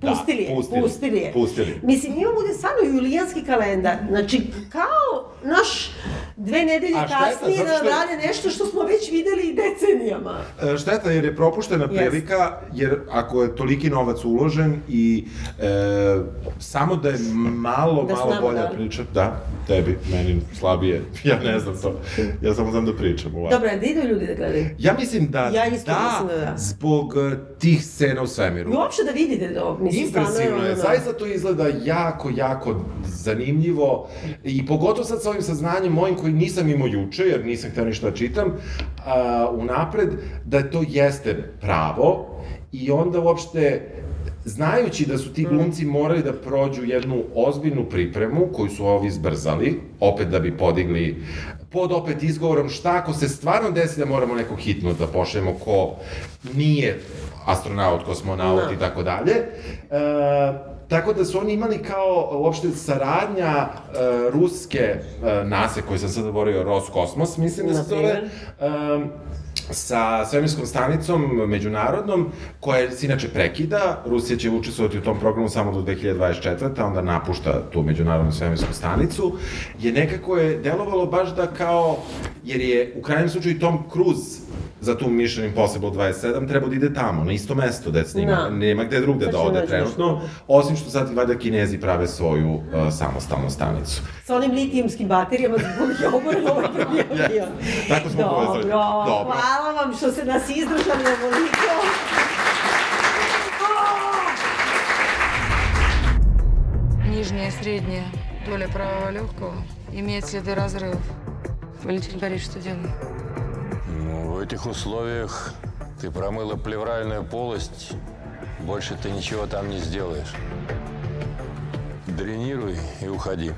Pustili je, da, pustili, pustili je. Pustili. Mislim, imamo ovde stvarno julijanski kalendar. Znači, kao naš dve nedelje kasnije da što- rade nešto što smo već videli decenijama. E, Šteta jer je propuštena Jeste. prilika, jer ako je toliki novac uložen i e, samo da je malo, Da malo bolja dali. priča, da, tebi, meni slabije, ja ne znam to, ja samo znam da pričam ovako. Dobro, da idu ljudi da gledaju. Ja mislim da, Ja isto mislim da da. zbog e, tih scena u svemiru. I uopšte da vidite to. Mislim, Impresivno je, ono, zaista to izgleda jako, jako zanimljivo i pogotovo sad sa ovim saznanjem mojim koji nisam imao juče, jer nisam htio ništa da čitam, a, unapred, da to jeste pravo i onda uopšte znajući da su ti glumci morali da prođu jednu ozbiljnu pripremu koju su ovi zbrzali, opet da bi podigli pod opet izgovorom šta ako se stvarno desi da moramo nekog hitno da pošaljemo ko nije astronaut, kosmonaut Da. i tako dalje. E, tako da su oni imali kao uopšte saradnja uh, ruske uh, nase, koju sam sad zaboravio, Roskosmos, mislim da se zove, um, sa svemirskom stanicom međunarodnom, koja se inače prekida, Rusija će učestvovati u tom programu samo do 2024. a onda napušta tu međunarodnu svemirsku stanicu, je nekako je delovalo baš da kao, jer je u krajnjem slučaju Tom Cruise za tu Mission Impossible 27 treba da ide tamo, na isto mesto gde snima, Da. nema gde drugde da ćemo ode trenutno, osim što sad valjda Kinezi prave svoju uh, samostalnu stanicu. Sa onim litijumskim baterijama za kojih je oborilo ovaj problem. Tako smo Dobro, povezali. Dobro. hvala vam što ste nas izdržali ovoliko. Нижняя, средняя доля правого легкого имеет следы разрывов. Валентин Борисович, что делаем? Этих условиях ты промыла плевральную полость, больше ты ничего там не сделаешь. Дренируй и уходи.